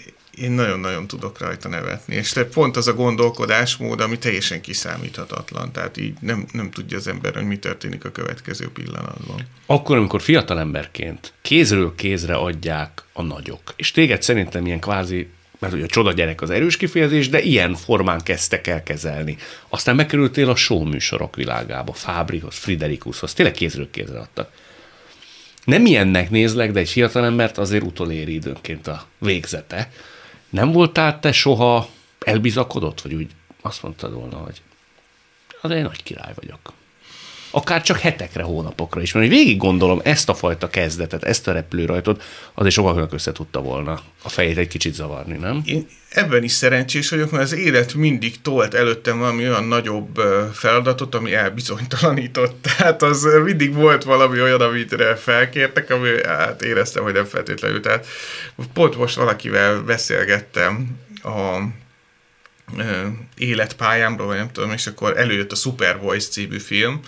nagyon-nagyon tudok rajta nevetni. És te pont az a gondolkodásmód, ami teljesen kiszámíthatatlan. Tehát így nem, nem tudja az ember, hogy mi történik a következő pillanatban. Akkor, amikor fiatal emberként kézről kézre adják a nagyok, és téged szerintem ilyen kvázi mert ugye a csoda gyerek az erős kifejezés, de ilyen formán kezdtek el kezelni. Aztán megkerültél a show műsorok világába, Fábrihoz, Friderikushoz, tényleg kézről kézre adtak. Nem ilyennek nézlek, de egy fiatalembert azért utoléri időnként a végzete. Nem voltál te soha elbizakodott, vagy úgy azt mondtad volna, hogy az egy nagy király vagyok. Akár csak hetekre, hónapokra is. Mert végig gondolom ezt a fajta kezdetet, ezt a repülőrajtot, azért sokkal össze tudta volna a fejét egy kicsit zavarni, nem? Én ebben is szerencsés vagyok, mert az élet mindig tolt előttem valami olyan nagyobb feladatot, ami elbizonytalanított. Tehát az mindig volt valami olyan, amit felkértek, ami hát éreztem, hogy nem feltétlenül. Tehát pont most valakivel beszélgettem a életpályámról, vagy nem tudom, és akkor előjött a Super Voice című film,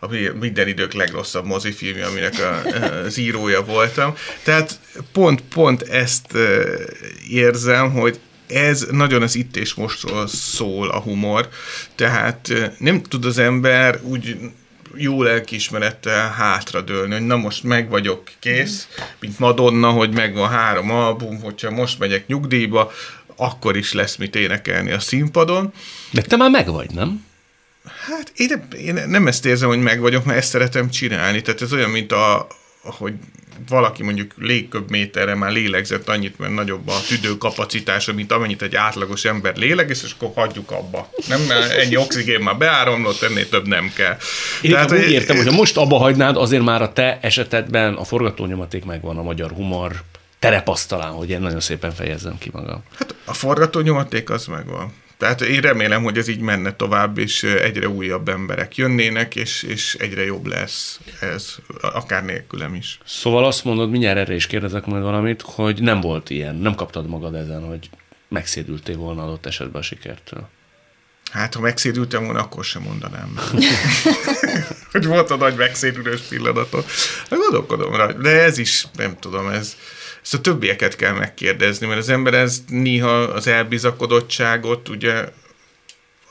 ami minden idők legrosszabb mozifilmje, aminek a, az írója voltam. Tehát pont, pont ezt érzem, hogy ez nagyon az itt és mostról szól a humor, tehát nem tud az ember úgy jó lelkiismerettel hátradőlni, hogy na most meg vagyok kész, mint Madonna, hogy megvan három album, hogyha most megyek nyugdíjba, akkor is lesz mit énekelni a színpadon. De te már meg vagy, nem? Hát én, én nem ezt érzem, hogy meg vagyok, mert ezt szeretem csinálni. Tehát ez olyan, mint a, hogy valaki mondjuk légköbméterre már lélegzett annyit, mert nagyobb a tüdőkapacitása, mint amennyit egy átlagos ember léleg, és akkor hagyjuk abba. Nem, mert ennyi oxigén már beáramlott, ennél több nem kell. Én Tehát, úgy értem, hogy ha most abba hagynád, azért már a te esetedben a forgatónyomaték megvan, a magyar humor terepasztalán, hogy én nagyon szépen fejezzem ki magam. Hát a forgatónyomaték az megvan. Tehát én remélem, hogy ez így menne tovább, és egyre újabb emberek jönnének, és, és egyre jobb lesz ez, akár nélkülem is. Szóval azt mondod, mindjárt erre is kérdezek majd valamit, hogy nem volt ilyen, nem kaptad magad ezen, hogy megszédültél volna adott esetben a sikertől. Hát, ha megszédültem volna, akkor sem mondanám. hogy volt a nagy megszédülős pillanatot. Gondolkodom rá, de ez is, nem tudom, ez, ezt a többieket kell megkérdezni, mert az ember ez néha az elbizakodottságot, ugye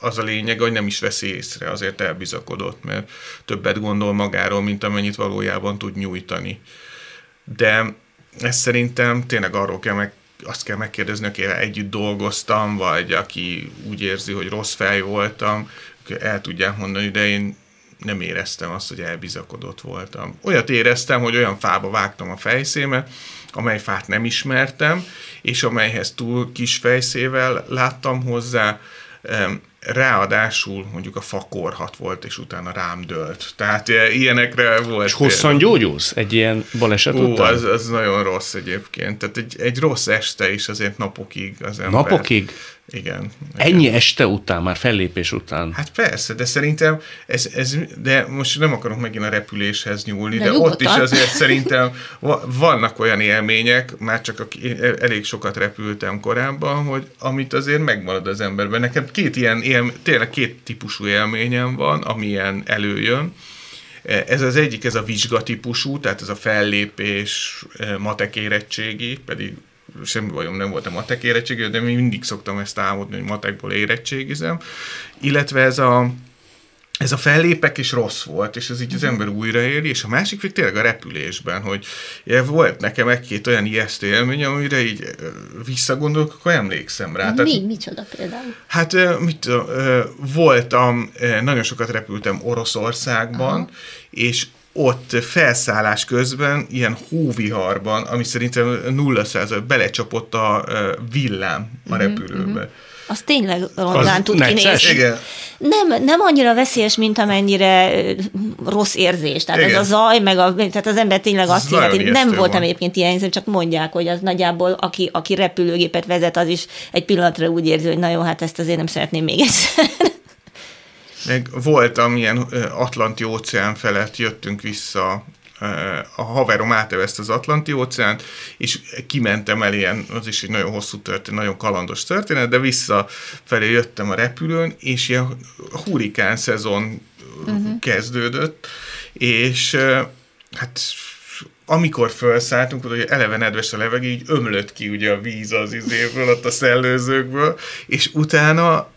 az a lényeg, hogy nem is veszi észre, azért elbizakodott, mert többet gondol magáról, mint amennyit valójában tud nyújtani. De ezt szerintem tényleg arról kell meg, azt kell megkérdezni, akivel együtt dolgoztam, vagy aki úgy érzi, hogy rossz fej voltam, el tudják mondani, de én nem éreztem azt, hogy elbizakodott voltam. Olyat éreztem, hogy olyan fába vágtam a fejszémet, amely fát nem ismertem, és amelyhez túl kis fejszével láttam hozzá, ráadásul mondjuk a fakorhat volt, és utána rám dölt. Tehát ilyenekre volt. És hosszan gyógyulsz egy ilyen baleset Ó, után? Az, az nagyon rossz egyébként. Tehát egy, egy rossz este is azért napokig az ember. Napokig? Igen. Ennyi igen. este után, már fellépés után? Hát persze, de szerintem ez, ez de most nem akarok megint a repüléshez nyúlni, de, de ott is azért szerintem vannak olyan élmények, már csak a, elég sokat repültem korábban, hogy amit azért megmarad az emberben. Nekem két ilyen, él, tényleg két típusú élményem van, amilyen előjön. Ez az egyik, ez a vizsgatípusú, tehát ez a fellépés, matek érettségi, pedig semmi bajom nem volt a matek érettségi, de mi mindig szoktam ezt álmodni, hogy matekból érettségizem. Illetve ez a, ez a fellépek is rossz volt, és ez így az mhm. ember újraéli, és a másik még tényleg a repülésben, hogy volt nekem egy-két olyan ijesztő élmény, amire így visszagondolok, akkor emlékszem rá. Mi? Tehát, Micsoda például? Hát mit voltam, nagyon sokat repültem Oroszországban, Aha. és ott felszállás közben, ilyen hóviharban, ami szerintem 0% belecsapott a villám a mhm, repülőbe. Uh-huh. Az tényleg rondán tud kinézni. Igen. Nem, nem annyira veszélyes, mint amennyire rossz érzés. Tehát Igen. az a zaj, meg a, tehát az ember tényleg azt illeti. Nem voltam van. egyébként ilyen, csak mondják, hogy az nagyjából, aki, aki repülőgépet vezet, az is egy pillanatra úgy érzi, hogy na jó, hát ezt azért nem szeretném még egyszer. Meg voltam ilyen Atlanti óceán felett, jöttünk vissza a haverom átevezte az Atlanti óceánt, és kimentem el ilyen, az is egy nagyon hosszú történet, nagyon kalandos történet, de visszafelé jöttem a repülőn, és ilyen hurikán szezon uh-huh. kezdődött, és hát amikor felszálltunk, hogy eleve nedves a levegő, így ömlött ki ugye a víz az izéből, ott a szellőzőkből, és utána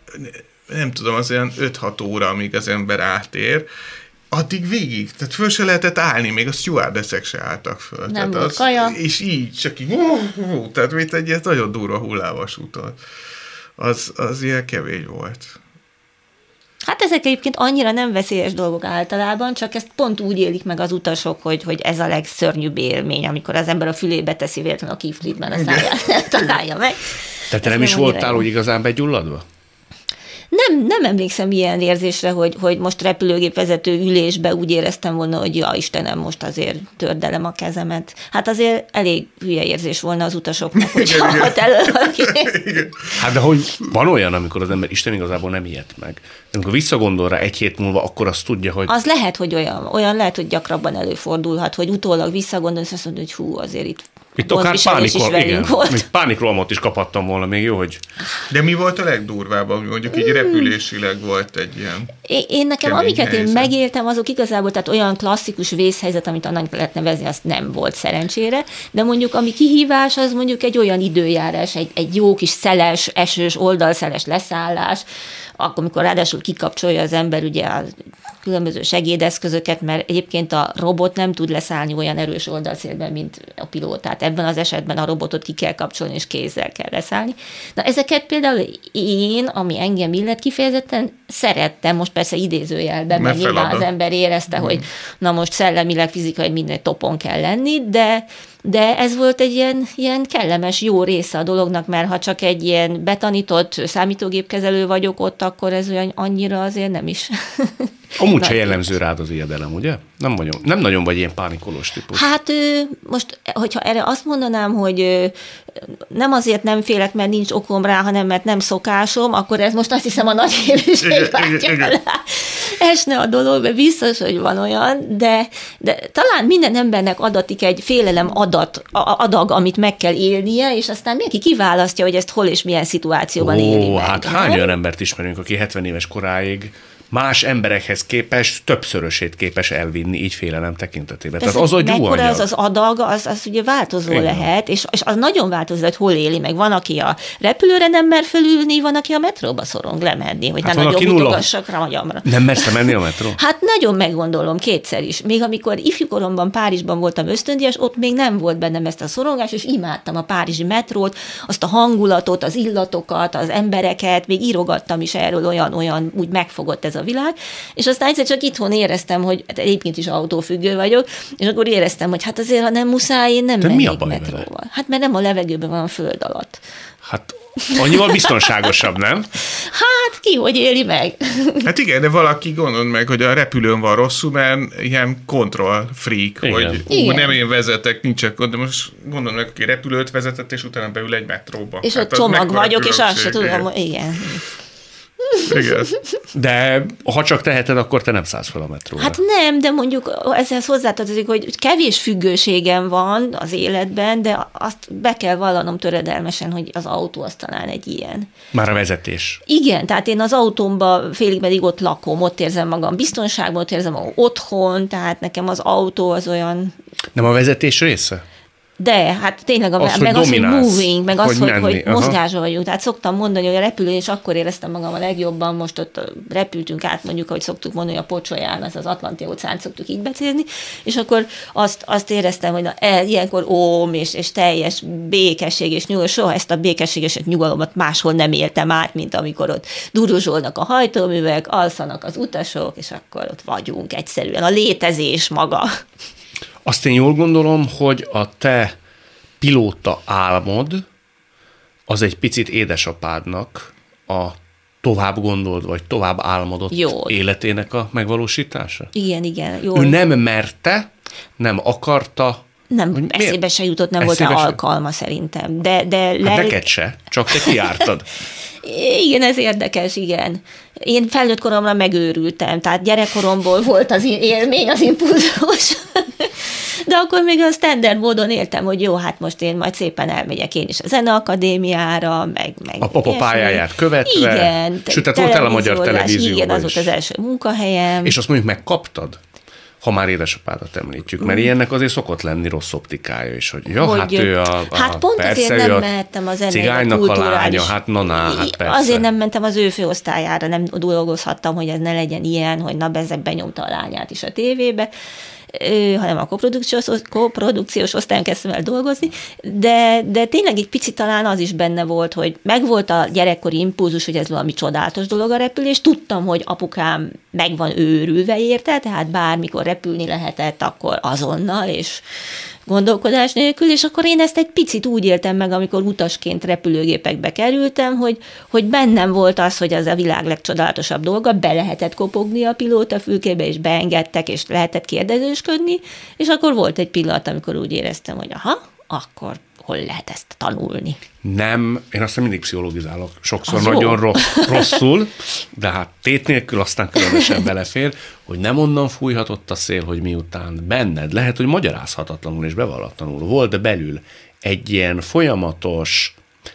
nem tudom, az olyan 5-6 óra, amíg az ember átér, addig végig, tehát föl se lehetett állni, még a stewardessek se álltak föl. Nem tehát volt az, kaja. És így, csak így, hú, hú, tehát mint egy ilyen nagyon durva hullávas úton. Az, az ilyen kevény volt. Hát ezek egyébként annyira nem veszélyes dolgok általában, csak ezt pont úgy élik meg az utasok, hogy, hogy ez a legszörnyűbb élmény, amikor az ember a fülébe teszi véletlenül a kiflitben a száját, találja meg. Tehát te nem is voltál úgy igazán begyulladva? Nem, nem emlékszem ilyen érzésre, hogy, hogy most repülőgépvezető ülésbe úgy éreztem volna, hogy ja Istenem, most azért tördelem a kezemet. Hát azért elég hülye érzés volna az utasoknak, hogy ott elő Hát de hogy van olyan, amikor az ember Isten igazából nem ilyet meg. Amikor visszagondol rá egy hét múlva, akkor azt tudja, hogy... Az lehet, hogy olyan, olyan lehet, hogy gyakrabban előfordulhat, hogy utólag visszagondolsz, és azt mondod, hogy hú, azért itt itt akár pánikol, igen, volt. Még pánikrohamot is kaphattam volna még, jó, hogy... De mi volt a legdurvább, ami mondjuk így repülésileg volt egy ilyen Én, én nekem, amiket helyzet. én megéltem, azok igazából, tehát olyan klasszikus vészhelyzet, amit annak lehet nevezni, azt nem volt szerencsére, de mondjuk ami kihívás, az mondjuk egy olyan időjárás, egy, egy jó kis szeles, esős, oldalszeles leszállás, akkor, amikor ráadásul kikapcsolja az ember ugye a különböző segédeszközöket, mert egyébként a robot nem tud leszállni olyan erős oldalszélben, mint a pilóta. Tehát ebben az esetben a robotot ki kell kapcsolni, és kézzel kell leszállni. Na ezeket például én, ami engem illet kifejezetten, szerettem, most persze idézőjelben, mert nyilván az ember érezte, mm. hogy na most szellemileg, fizikai minden topon kell lenni, de de ez volt egy ilyen, ilyen kellemes, jó része a dolognak, mert ha csak egy ilyen betanított számítógépkezelő vagyok ott, akkor ez olyan annyira azért nem is. Amúgy se jellemző rád az ijedelem, ugye? Nem, vagyok, nem nagyon vagy ilyen pánikolós típus. Hát most, hogyha erre azt mondanám, hogy nem azért nem félek, mert nincs okom rá, hanem mert nem szokásom, akkor ez most azt hiszem a nagy élőség Esne a dolog, mert biztos, hogy van olyan, de, de talán minden embernek adatik egy félelem adat, adag, amit meg kell élnie, és aztán mindenki kiválasztja, hogy ezt hol és milyen szituációban Ó, éli meg. hát hány olyan embert ismerünk, aki 70 éves koráig más emberekhez képest többszörösét képes elvinni, így félelem tekintetében. Tehát az, hogy mekkora az az adag, az, az ugye változó Igen. lehet, és, és az nagyon változó, hogy hol éli meg. Van, aki a repülőre nem mer fölülni, van, aki a metróba szorong lemenni, hogy hát nem nagyon mutogassak rá agyamra. Nem mersz menni a metró? Hát nagyon meggondolom kétszer is. Még amikor ifjúkoromban Párizsban voltam ösztöndias, ott még nem volt bennem ezt a szorongás, és imádtam a párizsi metrót, azt a hangulatot, az illatokat, az embereket, még írogattam is erről olyan-olyan, úgy megfogott ez a a világ, és aztán egyszer csak itthon éreztem, hogy hát egyébként is autófüggő vagyok, és akkor éreztem, hogy hát azért, ha nem muszáj, én nem De metróval. Hát mert nem a levegőben van a föld alatt. Hát Annyival biztonságosabb, nem? Hát, ki hogy éli meg. Hát igen, de valaki gondol meg, hogy a repülőn van rosszul, mert ilyen control freak, igen. hogy igen. nem én vezetek, nincs de most gondolom meg, aki repülőt vezetett, és utána beül egy metróba. És hát ott csomag vagyok, és azt se tudom, igen. Igen. De ha csak teheted, akkor te nem szállsz fel a metróra. Hát nem, de mondjuk ezzel hozzátartozik, hogy kevés függőségem van az életben, de azt be kell vallanom töredelmesen, hogy az autó az talán egy ilyen. Már a vezetés. Igen, tehát én az autómba félig meddig ott lakom, ott érzem magam biztonságban, ott érzem magam otthon, tehát nekem az autó az olyan... Nem a vezetés része? De, hát tényleg, a, az, meg az, hogy moving, meg az, hogy, hogy, hogy mozgásban vagyunk. Tehát szoktam mondani, hogy a repülő, és akkor éreztem magam a legjobban, most ott repültünk át, mondjuk, ahogy szoktuk mondani, a pocsolyán, az az Atlanti óceán szoktuk így becézni, és akkor azt, azt éreztem, hogy na, e, ilyenkor óm, és, és teljes békesség és nyugalom, soha ezt a békességeset nyugalomot máshol nem éltem át, mint amikor ott duruzsolnak a hajtóművek, alszanak az utasok, és akkor ott vagyunk egyszerűen. A létezés maga. Azt én jól gondolom, hogy a te pilóta álmod az egy picit édesapádnak a tovább gondolt, vagy tovább álmodott jó. életének a megvalósítása? Igen, igen. Jó. Ő nem merte, nem akarta, nem, eszébe se jutott, nem eszébe volt se? alkalma szerintem. De, de hát neked se, csak te kiártad. igen, ez érdekes, igen. Én felnőtt koromra megőrültem, tehát gyerekkoromból volt az élmény, az impulzus. De akkor még a standard módon éltem, hogy jó, hát most én majd szépen elmegyek én is a zeneakadémiára, meg... meg a papa pályáját követve. Igen. Sőt, tehát voltál a magyar televízióban Igen, az volt az első munkahelyem. És azt mondjuk megkaptad? Ha már édesapádat említjük, mert ilyennek azért szokott lenni rossz optikája is, hogy ja, hogy, hát ő a, a Hát pont persze, azért nem mehettem az cigánynak a, a lánya, hát na, na, hát persze. Azért nem mentem az ő főosztályára, nem dolgozhattam, hogy ez ne legyen ilyen, hogy na, bezek benyomta a lányát is a tévébe hanem a koprodukciós, koprodukciós osztályon kezdtem el dolgozni, de, de tényleg egy picit talán az is benne volt, hogy megvolt a gyerekkori impulzus, hogy ez valami csodálatos dolog a repülés, tudtam, hogy apukám meg van őrülve érte, tehát bármikor repülni lehetett, akkor azonnal, és gondolkodás nélkül, és akkor én ezt egy picit úgy éltem meg, amikor utasként repülőgépekbe kerültem, hogy, hogy bennem volt az, hogy ez a világ legcsodálatosabb dolga, be lehetett kopogni a pilóta fülkébe, és beengedtek, és lehetett kérdezősködni, és akkor volt egy pillanat, amikor úgy éreztem, hogy aha, akkor hol lehet ezt tanulni? Nem, én azt mindig pszichologizálok, sokszor az nagyon rossz, rosszul, de hát tét nélkül aztán különösen belefér, hogy nem onnan fújhatott a szél, hogy miután benned, lehet, hogy magyarázhatatlanul és bevallatlanul volt, de belül egy ilyen folyamatos,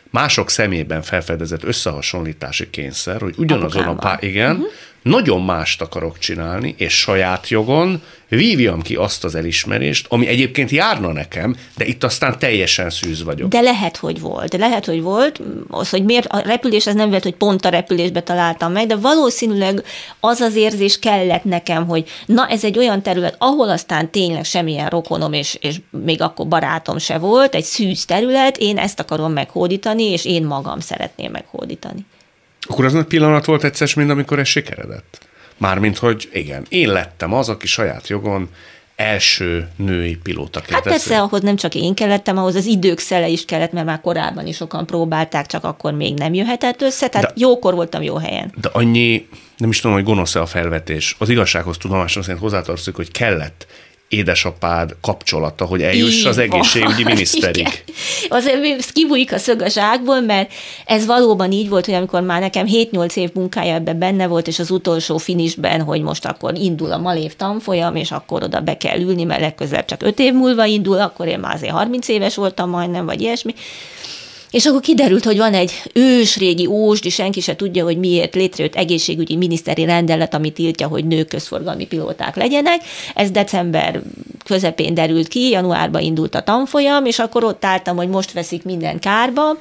mások szemében felfedezett összehasonlítási kényszer, hogy ugyanazon Apukával. a pá- igen, uh-huh nagyon mást akarok csinálni, és saját jogon vívjam ki azt az elismerést, ami egyébként járna nekem, de itt aztán teljesen szűz vagyok. De lehet, hogy volt. De lehet, hogy volt. Az, hogy miért a repülés, az nem volt, hogy pont a repülésbe találtam meg, de valószínűleg az az érzés kellett nekem, hogy na, ez egy olyan terület, ahol aztán tényleg semmilyen rokonom, és, és még akkor barátom se volt, egy szűz terület, én ezt akarom meghódítani, és én magam szeretném meghódítani. Akkor az nagy pillanat volt egyszer, mint amikor ez sikeredett. Mármint, hogy igen, én lettem az, aki saját jogon első női pilóta Hát persze, ahhoz nem csak én kellettem, ahhoz az idők szele is kellett, mert már korábban is sokan próbálták, csak akkor még nem jöhetett össze, tehát de, jókor voltam jó helyen. De annyi, nem is tudom, hogy gonosz-e a felvetés. Az igazsághoz tudomásom szerint hozzátartozik, hogy kellett édesapád kapcsolata, hogy eljuss Így az egészségügyi van. miniszterig. Azért kibújik a szög a zsákból, mert ez valóban így volt, hogy amikor már nekem 7-8 év munkája ebben benne volt, és az utolsó finisben, hogy most akkor indul a malév tanfolyam, és akkor oda be kell ülni, mert legközelebb csak 5 év múlva indul, akkor én már azért 30 éves voltam majdnem, vagy ilyesmi, és akkor kiderült, hogy van egy ősrégi ósdi, senki se tudja, hogy miért létrejött egészségügyi miniszteri rendelet, ami tiltja, hogy nők közforgalmi pilóták legyenek. Ez december közepén derült ki, januárban indult a tanfolyam, és akkor ott álltam, hogy most veszik minden kárba,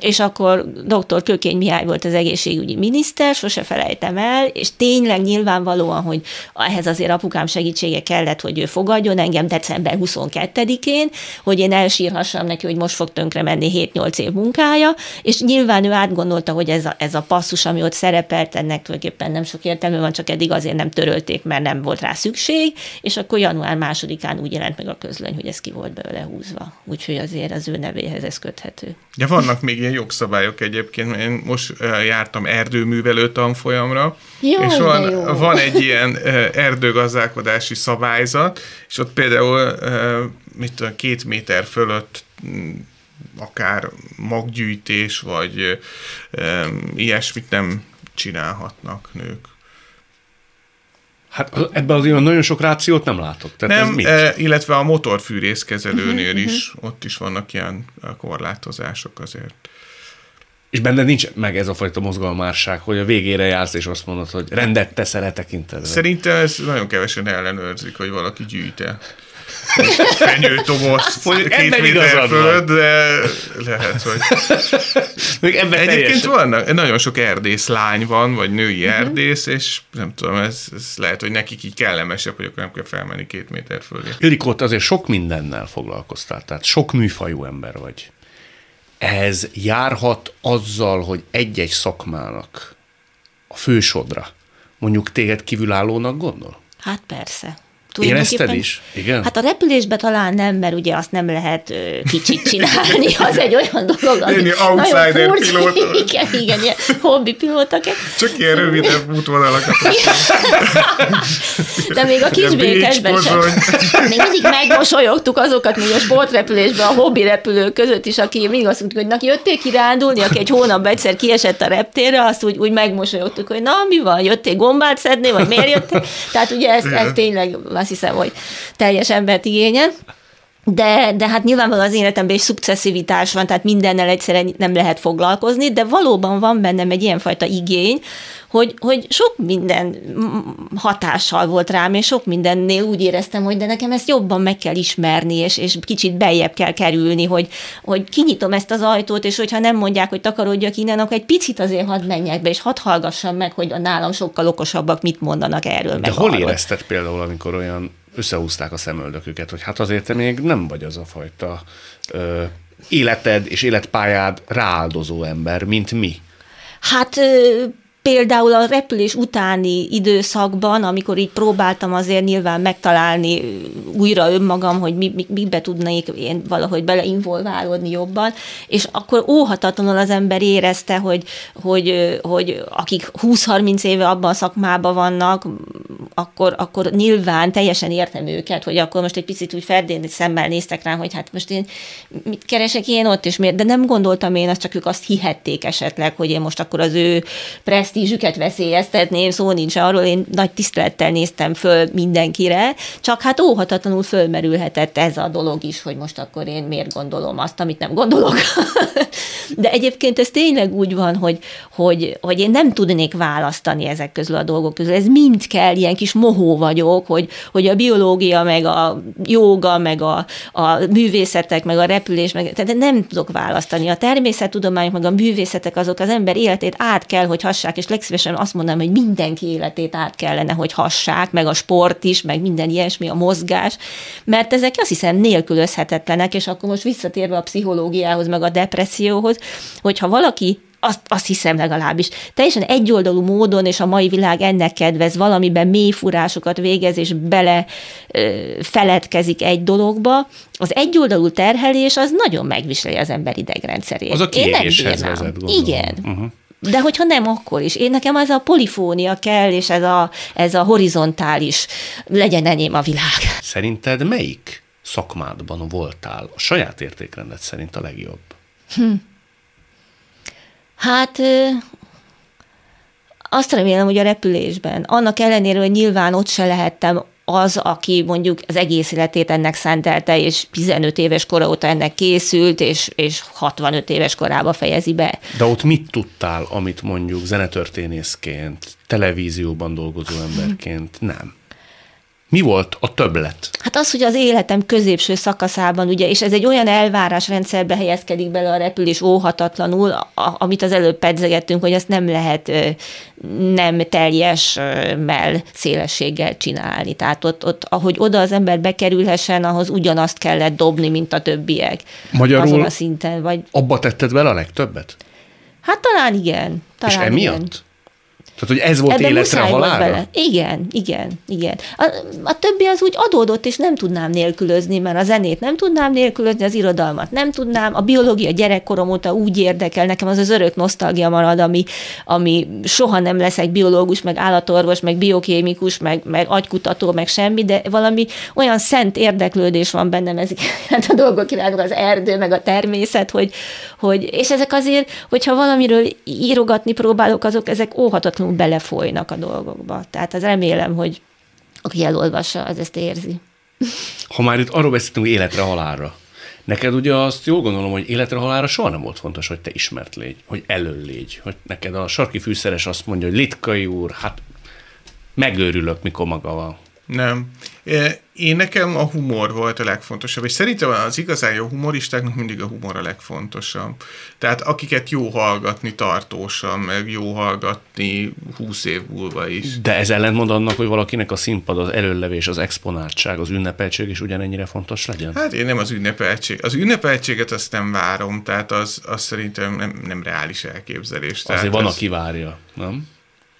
és akkor dr. Kökény Mihály volt az egészségügyi miniszter, sose felejtem el, és tényleg nyilvánvalóan, hogy ehhez azért apukám segítsége kellett, hogy ő fogadjon engem december 22-én, hogy én elsírhassam neki, hogy most fog tönkre menni 7-8 év munkája, és nyilván ő átgondolta, hogy ez a, ez a passzus, ami ott szerepelt, ennek tulajdonképpen nem sok értelme van, csak eddig azért nem törölték, mert nem volt rá szükség, és akkor január másodikán úgy jelent meg a közlöny, hogy ez ki volt belőle húzva. Úgyhogy azért az ő nevéhez ez köthető. Ja, vannak még ilyen jogszabályok egyébként, mert én most jártam erdőművelő tanfolyamra, jó, és van, jó. van egy ilyen erdőgazdálkodási szabályzat, és ott például mit tudom, két méter fölött mm, akár maggyűjtés, vagy ilyesmit nem csinálhatnak nők. Hát ebben azért nagyon sok rációt nem látok. Tehát nem, ez mit? E, illetve a motorfűrészkezelőnél uh-huh, is, ott is vannak ilyen korlátozások azért. És benne nincs meg ez a fajta mozgalmárság, hogy a végére jársz, és azt mondod, hogy rendet teszel e tekintetben. Szerintem ez nagyon kevesen ellenőrzik, hogy valaki gyűjte fenyőtobozt két méter fölött, de lehet, hogy... Még ebben Egyébként vannak, nagyon sok erdész lány van, vagy női uh-huh. erdész, és nem tudom, ez, ez lehet, hogy nekik így kellemesebb, hogy akkor nem kell felmenni két méter fölé. Ildikó, azért sok mindennel foglalkoztál, tehát sok műfajú ember vagy. Ez járhat azzal, hogy egy-egy szakmának a fősodra mondjuk téged kívülállónak gondol? Hát persze. Érezted is? Igen? Hát a repülésbe talán nem, mert ugye azt nem lehet ö, kicsit csinálni, az egy olyan dolog, ami Én outsider pilóta. Igen, igen, ilyen hobbi pilótak. Csak ilyen rövidebb útvonalakat. De még a kisbékesben sem. Még mindig megmosolyogtuk azokat még a sportrepülésben, a hobbi repülők között is, aki még azt mondtuk, hogy na, jöttél kirándulni, aki egy hónapban egyszer kiesett a reptérre, azt úgy, úgy megmosolyogtuk, hogy na, mi van, jöttél gombát szedni, vagy miért jöttél? Tehát ugye ez, ez tényleg azt hiszem, hogy teljes embert igényel. De, de hát nyilvánvalóan az életemben is szukcesszivitás van, tehát mindennel egyszerűen nem lehet foglalkozni, de valóban van bennem egy ilyenfajta igény, hogy, hogy sok minden hatással volt rám, és sok mindennél úgy éreztem, hogy de nekem ezt jobban meg kell ismerni, és, és kicsit beljebb kell kerülni, hogy, hogy kinyitom ezt az ajtót, és hogyha nem mondják, hogy takarodjak innen, akkor egy picit azért hadd menjek be, és hadd hallgassam meg, hogy a nálam sokkal okosabbak mit mondanak erről. De meg hol arról. érezted például, amikor olyan összehúzták a szemöldöküket, hogy hát azért te még nem vagy az a fajta ö, életed és életpályád rááldozó ember, mint mi. Hát például a repülés utáni időszakban, amikor így próbáltam azért nyilván megtalálni újra önmagam, hogy mi, mi, mibe tudnék én valahogy beleinvolválódni jobban, és akkor óhatatlanul az ember érezte, hogy, hogy, hogy akik 20-30 éve abban a szakmában vannak, akkor, akkor nyilván teljesen értem őket, hogy akkor most egy picit úgy ferdén szemmel néztek rám, hogy hát most én mit keresek én ott, és miért, de nem gondoltam én, azt csak ők azt hihették esetleg, hogy én most akkor az ő preszt presztízsüket veszélyeztetném, szó nincs arról, én nagy tisztelettel néztem föl mindenkire, csak hát óhatatlanul fölmerülhetett ez a dolog is, hogy most akkor én miért gondolom azt, amit nem gondolok. De egyébként ez tényleg úgy van, hogy, hogy, hogy én nem tudnék választani ezek közül a dolgok közül. Ez mind kell, ilyen kis mohó vagyok, hogy, hogy a biológia, meg a joga, meg a, a művészetek, meg a repülés, meg, tehát nem tudok választani. A természettudományok, meg a művészetek azok az ember életét át kell, hogy hassák, és legszívesen azt mondanám, hogy mindenki életét át kellene, hogy hassák, meg a sport is, meg minden ilyesmi, a mozgás, mert ezek azt hiszem nélkülözhetetlenek, és akkor most visszatérve a pszichológiához, meg a depresszióhoz, hogyha valaki azt, azt hiszem legalábbis. Teljesen egyoldalú módon, és a mai világ ennek kedvez, valamiben mély furásokat végez, és bele ö, feledkezik egy dologba, az egyoldalú terhelés az nagyon megviseli az ember idegrendszerét. Az a kiégéshez vezet, Igen. Uh-huh. De hogyha nem, akkor is. Én nekem az a polifónia kell, és ez a, ez a horizontális, legyen enyém a világ. Szerinted melyik szakmádban voltál a saját értékrendet szerint a legjobb? Hm. Hát azt remélem, hogy a repülésben. Annak ellenére, hogy nyilván ott se lehettem az, aki mondjuk az egész életét ennek szentelte, és 15 éves kora óta ennek készült, és, és 65 éves korába fejezi be. De ott mit tudtál, amit mondjuk zenetörténészként, televízióban dolgozó emberként nem? Mi volt a többlet? Hát az, hogy az életem középső szakaszában, ugye, és ez egy olyan elvárásrendszerbe helyezkedik bele a repülés óhatatlanul, a, amit az előbb pedzegettünk, hogy azt nem lehet nem teljes mell szélességgel csinálni. Tehát ott, ott, ahogy oda az ember bekerülhessen, ahhoz ugyanazt kellett dobni, mint a többiek. Magyarul azon a szinten. Vagy... abba tetted bele a legtöbbet? Hát talán igen. Talán és emiatt? Igen. Tehát, hogy ez volt Ebben életre halálra? Bele. Igen, igen, igen. A, a többi az úgy adódott, és nem tudnám nélkülözni, mert a zenét nem tudnám nélkülözni, az irodalmat nem tudnám, a biológia gyerekkorom óta úgy érdekel, nekem az az örök nosztalgia marad, ami, ami soha nem leszek biológus, meg állatorvos, meg biokémikus, meg, meg agykutató, meg semmi, de valami olyan szent érdeklődés van bennem ezek a dolgok irányok, az erdő, meg a természet, hogy, hogy, és ezek azért, hogyha valamiről írogatni próbálok, azok ezek óhatatlanul belefolynak a dolgokba. Tehát az remélem, hogy aki elolvassa, az ezt érzi. Ha már itt arról beszéltünk, életre halálra. Neked ugye azt jól gondolom, hogy életre halára soha nem volt fontos, hogy te ismert légy, hogy elől légy, hogy neked a sarki fűszeres azt mondja, hogy Litkai úr, hát megőrülök, mikor maga van. Nem. Én nekem a humor volt a legfontosabb, és szerintem az igazán jó humoristáknak mindig a humor a legfontosabb. Tehát akiket jó hallgatni tartósan, meg jó hallgatni húsz év múlva is. De ez ellentmond annak, hogy valakinek a színpad, az előlevés, az exponáltság, az ünnepeltség is ugyanennyire fontos legyen? Hát én nem az ünnepeltség. Az ünnepeltséget azt nem várom, tehát az, az szerintem nem, nem reális elképzelés. Azért tehát van, ez... aki várja, nem?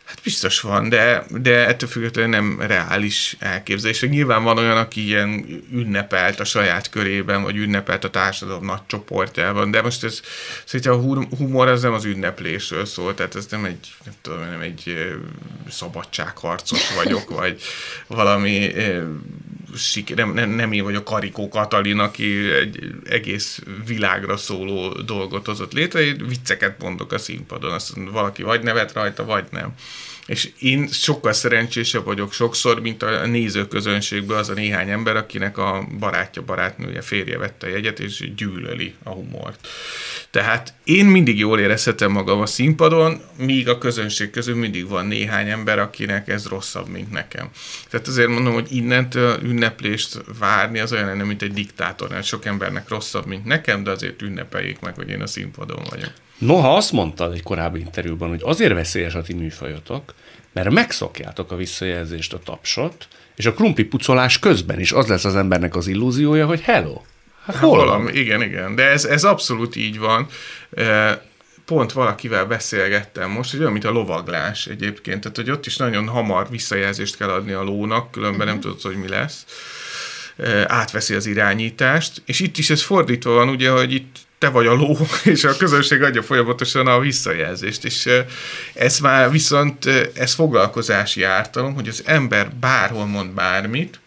Hát biztos van, de, de ettől függetlenül nem reális elképzelés. Nyilván van olyan, aki ilyen ünnepelt a saját körében, vagy ünnepelt a társadalom nagy csoportjában, de most ez szerintem a humor az nem az ünneplésről szól, tehát ez nem egy, nem tudom, nem egy szabadságharcos vagyok, vagy valami nem, nem, nem én vagyok Karikó Katalin, aki egy egész világra szóló dolgot hozott létre, én vicceket mondok a színpadon, azt valaki vagy nevet rajta, vagy nem. És én sokkal szerencsésebb vagyok sokszor, mint a nézőközönségből az a néhány ember, akinek a barátja, barátnője, férje vette a jegyet, és gyűlöli a humort. Tehát én mindig jól érezhetem magam a színpadon, míg a közönség közül mindig van néhány ember, akinek ez rosszabb, mint nekem. Tehát azért mondom, hogy innentől ünneplést várni az olyan lenne, mint egy diktátor, sok embernek rosszabb, mint nekem, de azért ünnepeljék meg, hogy én a színpadon vagyok. Noha azt mondtad egy korábbi interjúban, hogy azért veszélyes a ti műfajotok, mert megszokjátok a visszajelzést, a tapsot, és a krumpli pucolás közben is az lesz az embernek az illúziója, hogy hello, Hát hol valami, van? Igen, igen, de ez, ez abszolút így van. Pont valakivel beszélgettem most, hogy olyan, mint a lovaglás egyébként, tehát hogy ott is nagyon hamar visszajelzést kell adni a lónak, különben nem tudod, hogy mi lesz. Átveszi az irányítást, és itt is ez fordítva van, ugye, hogy itt te vagy a ló, és a közönség adja folyamatosan a visszajelzést, és ez már viszont, ez foglalkozási ártalom, hogy az ember bárhol mond bármit,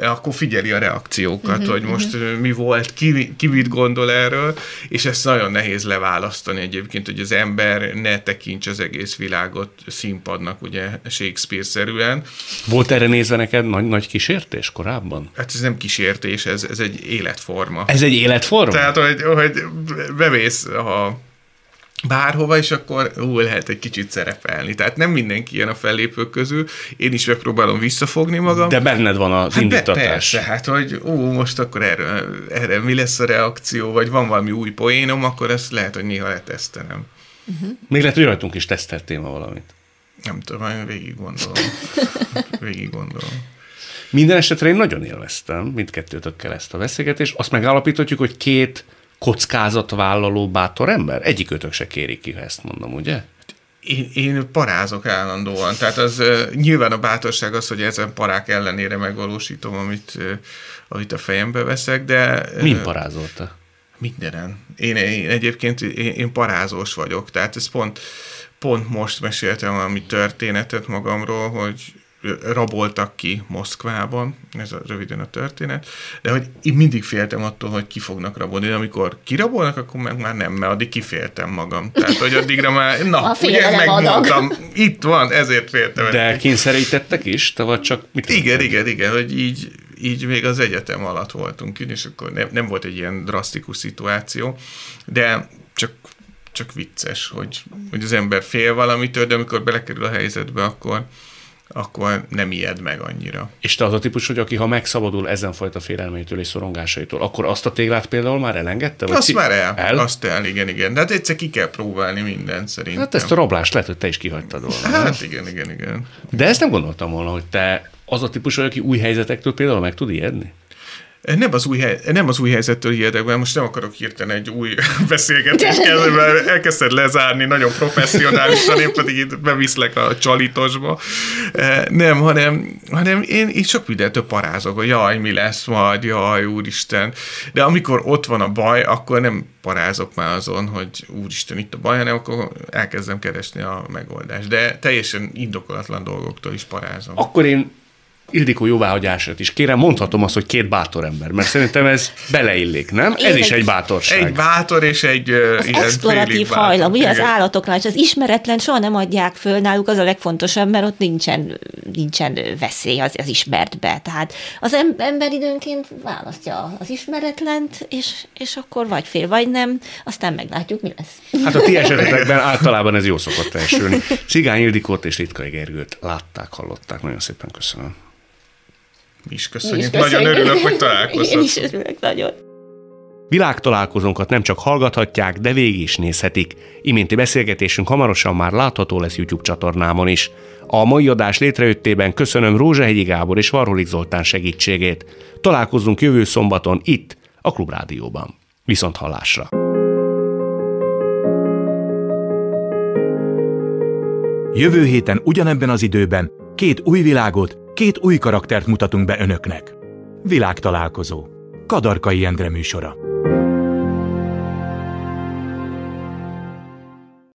akkor figyeli a reakciókat, uh-huh, hogy most uh-huh. mi volt, ki, ki mit gondol erről, és ezt nagyon nehéz leválasztani egyébként, hogy az ember ne tekints az egész világot színpadnak, ugye Shakespeare-szerűen. Volt erre nézve neked nagy, nagy kísértés korábban? Hát ez nem kísértés, ez, ez egy életforma. Ez egy életforma? Tehát, hogy, hogy bevész a bárhova, és akkor ú, lehet egy kicsit szerepelni. Tehát nem mindenki ilyen a fellépők közül, én is megpróbálom visszafogni magam. De benned van az hát indítatás. Be, persze, hát hogy ú, most akkor erre, erre mi lesz a reakció, vagy van valami új poénom, akkor ezt lehet, hogy néha letesztelem. Uh-huh. Még lehet, hogy rajtunk is teszteltél ma valamit. Nem tudom, én végig gondolom. végig gondolom. Minden esetre én nagyon élveztem mindkettőtökkel ezt a beszélgetést. Azt megállapíthatjuk, hogy két kockázatvállaló bátor ember? Egyikőtök se kéri ki, ha ezt mondom, ugye? Én, én parázok állandóan. Tehát az nyilván a bátorság az, hogy ezen parák ellenére megvalósítom, amit, amit a fejembe veszek, de... Mind parázolta? Mindenen. Én, én egyébként én, én parázós vagyok, tehát ez pont, pont most meséltem valami történetet magamról, hogy raboltak ki Moszkvában, ez a, röviden a történet, de hogy én mindig féltem attól, hogy ki fognak rabolni, de amikor kirabolnak, akkor meg már nem, mert addig kiféltem magam. Tehát, hogy addigra már, na, ugye megmondtam, itt van, ezért féltem. De kényszerítettek is, te vagy csak mit Igen, igen, igen, hogy így, így még az egyetem alatt voltunk és akkor nem, nem volt egy ilyen drasztikus szituáció, de csak csak vicces, hogy, hogy az ember fél valamitől, de amikor belekerül a helyzetbe, akkor, akkor nem ijed meg annyira. És te az a típus, hogy aki ha megszabadul ezenfajta félelmeitől és szorongásaitól, akkor azt a téglát például már elengedte? Vagy azt már el, el. Azt el, igen, igen. De hát egyszer ki kell próbálni mindent szerintem. Hát ezt a rablást lehet, hogy te is kihagytad volna. Hát igen, igen, igen. De ezt nem gondoltam volna, hogy te az a típus, aki új helyzetektől például meg tud ijedni? Nem az új, hely, nem az új helyzettől ijedek, mert most nem akarok hirtelen egy új beszélgetést kezdeni, mert elkezded lezárni nagyon professzionálisan, én pedig itt beviszlek a csalitosba. Nem, hanem, hanem én itt sok mindentől parázok, hogy jaj, mi lesz majd, jaj, úristen. De amikor ott van a baj, akkor nem parázok már azon, hogy úristen, itt a baj, hanem akkor elkezdem keresni a megoldást. De teljesen indokolatlan dolgoktól is parázom. Akkor én Ildikó jóváhagyását is kérem, mondhatom azt, hogy két bátor ember, mert szerintem ez beleillik, nem? Én ez is egy bátorság. Egy bátor és egy az exploratív hajlam, ugye az állatoknál, és az ismeretlen soha nem adják föl náluk, az a legfontosabb, mert ott nincsen, nincsen veszély az, az ismertbe. Tehát az ember időnként választja az ismeretlent, és, és akkor vagy fél, vagy nem, aztán meglátjuk, mi lesz. Hát a ti esetetekben általában ez jó szokott elsülni. Cigány Ildikót és Litkai Gergőt látták, hallották. Nagyon szépen köszönöm. Mi is köszönjük. Mi is köszönjük. Nagyon örülök, hogy találkoztunk. Én is örülök nagyon. Világtalálkozónkat nem csak hallgathatják, de végig is nézhetik. Iménti beszélgetésünk hamarosan már látható lesz YouTube csatornámon is. A mai adás létrejöttében köszönöm Rózsahegyi Gábor és Varholik Zoltán segítségét. Találkozunk jövő szombaton itt, a Klubrádióban. Viszont hallásra! Jövő héten ugyanebben az időben két új világot, két új karaktert mutatunk be önöknek. Világtalálkozó. Kadarkai Endre műsora.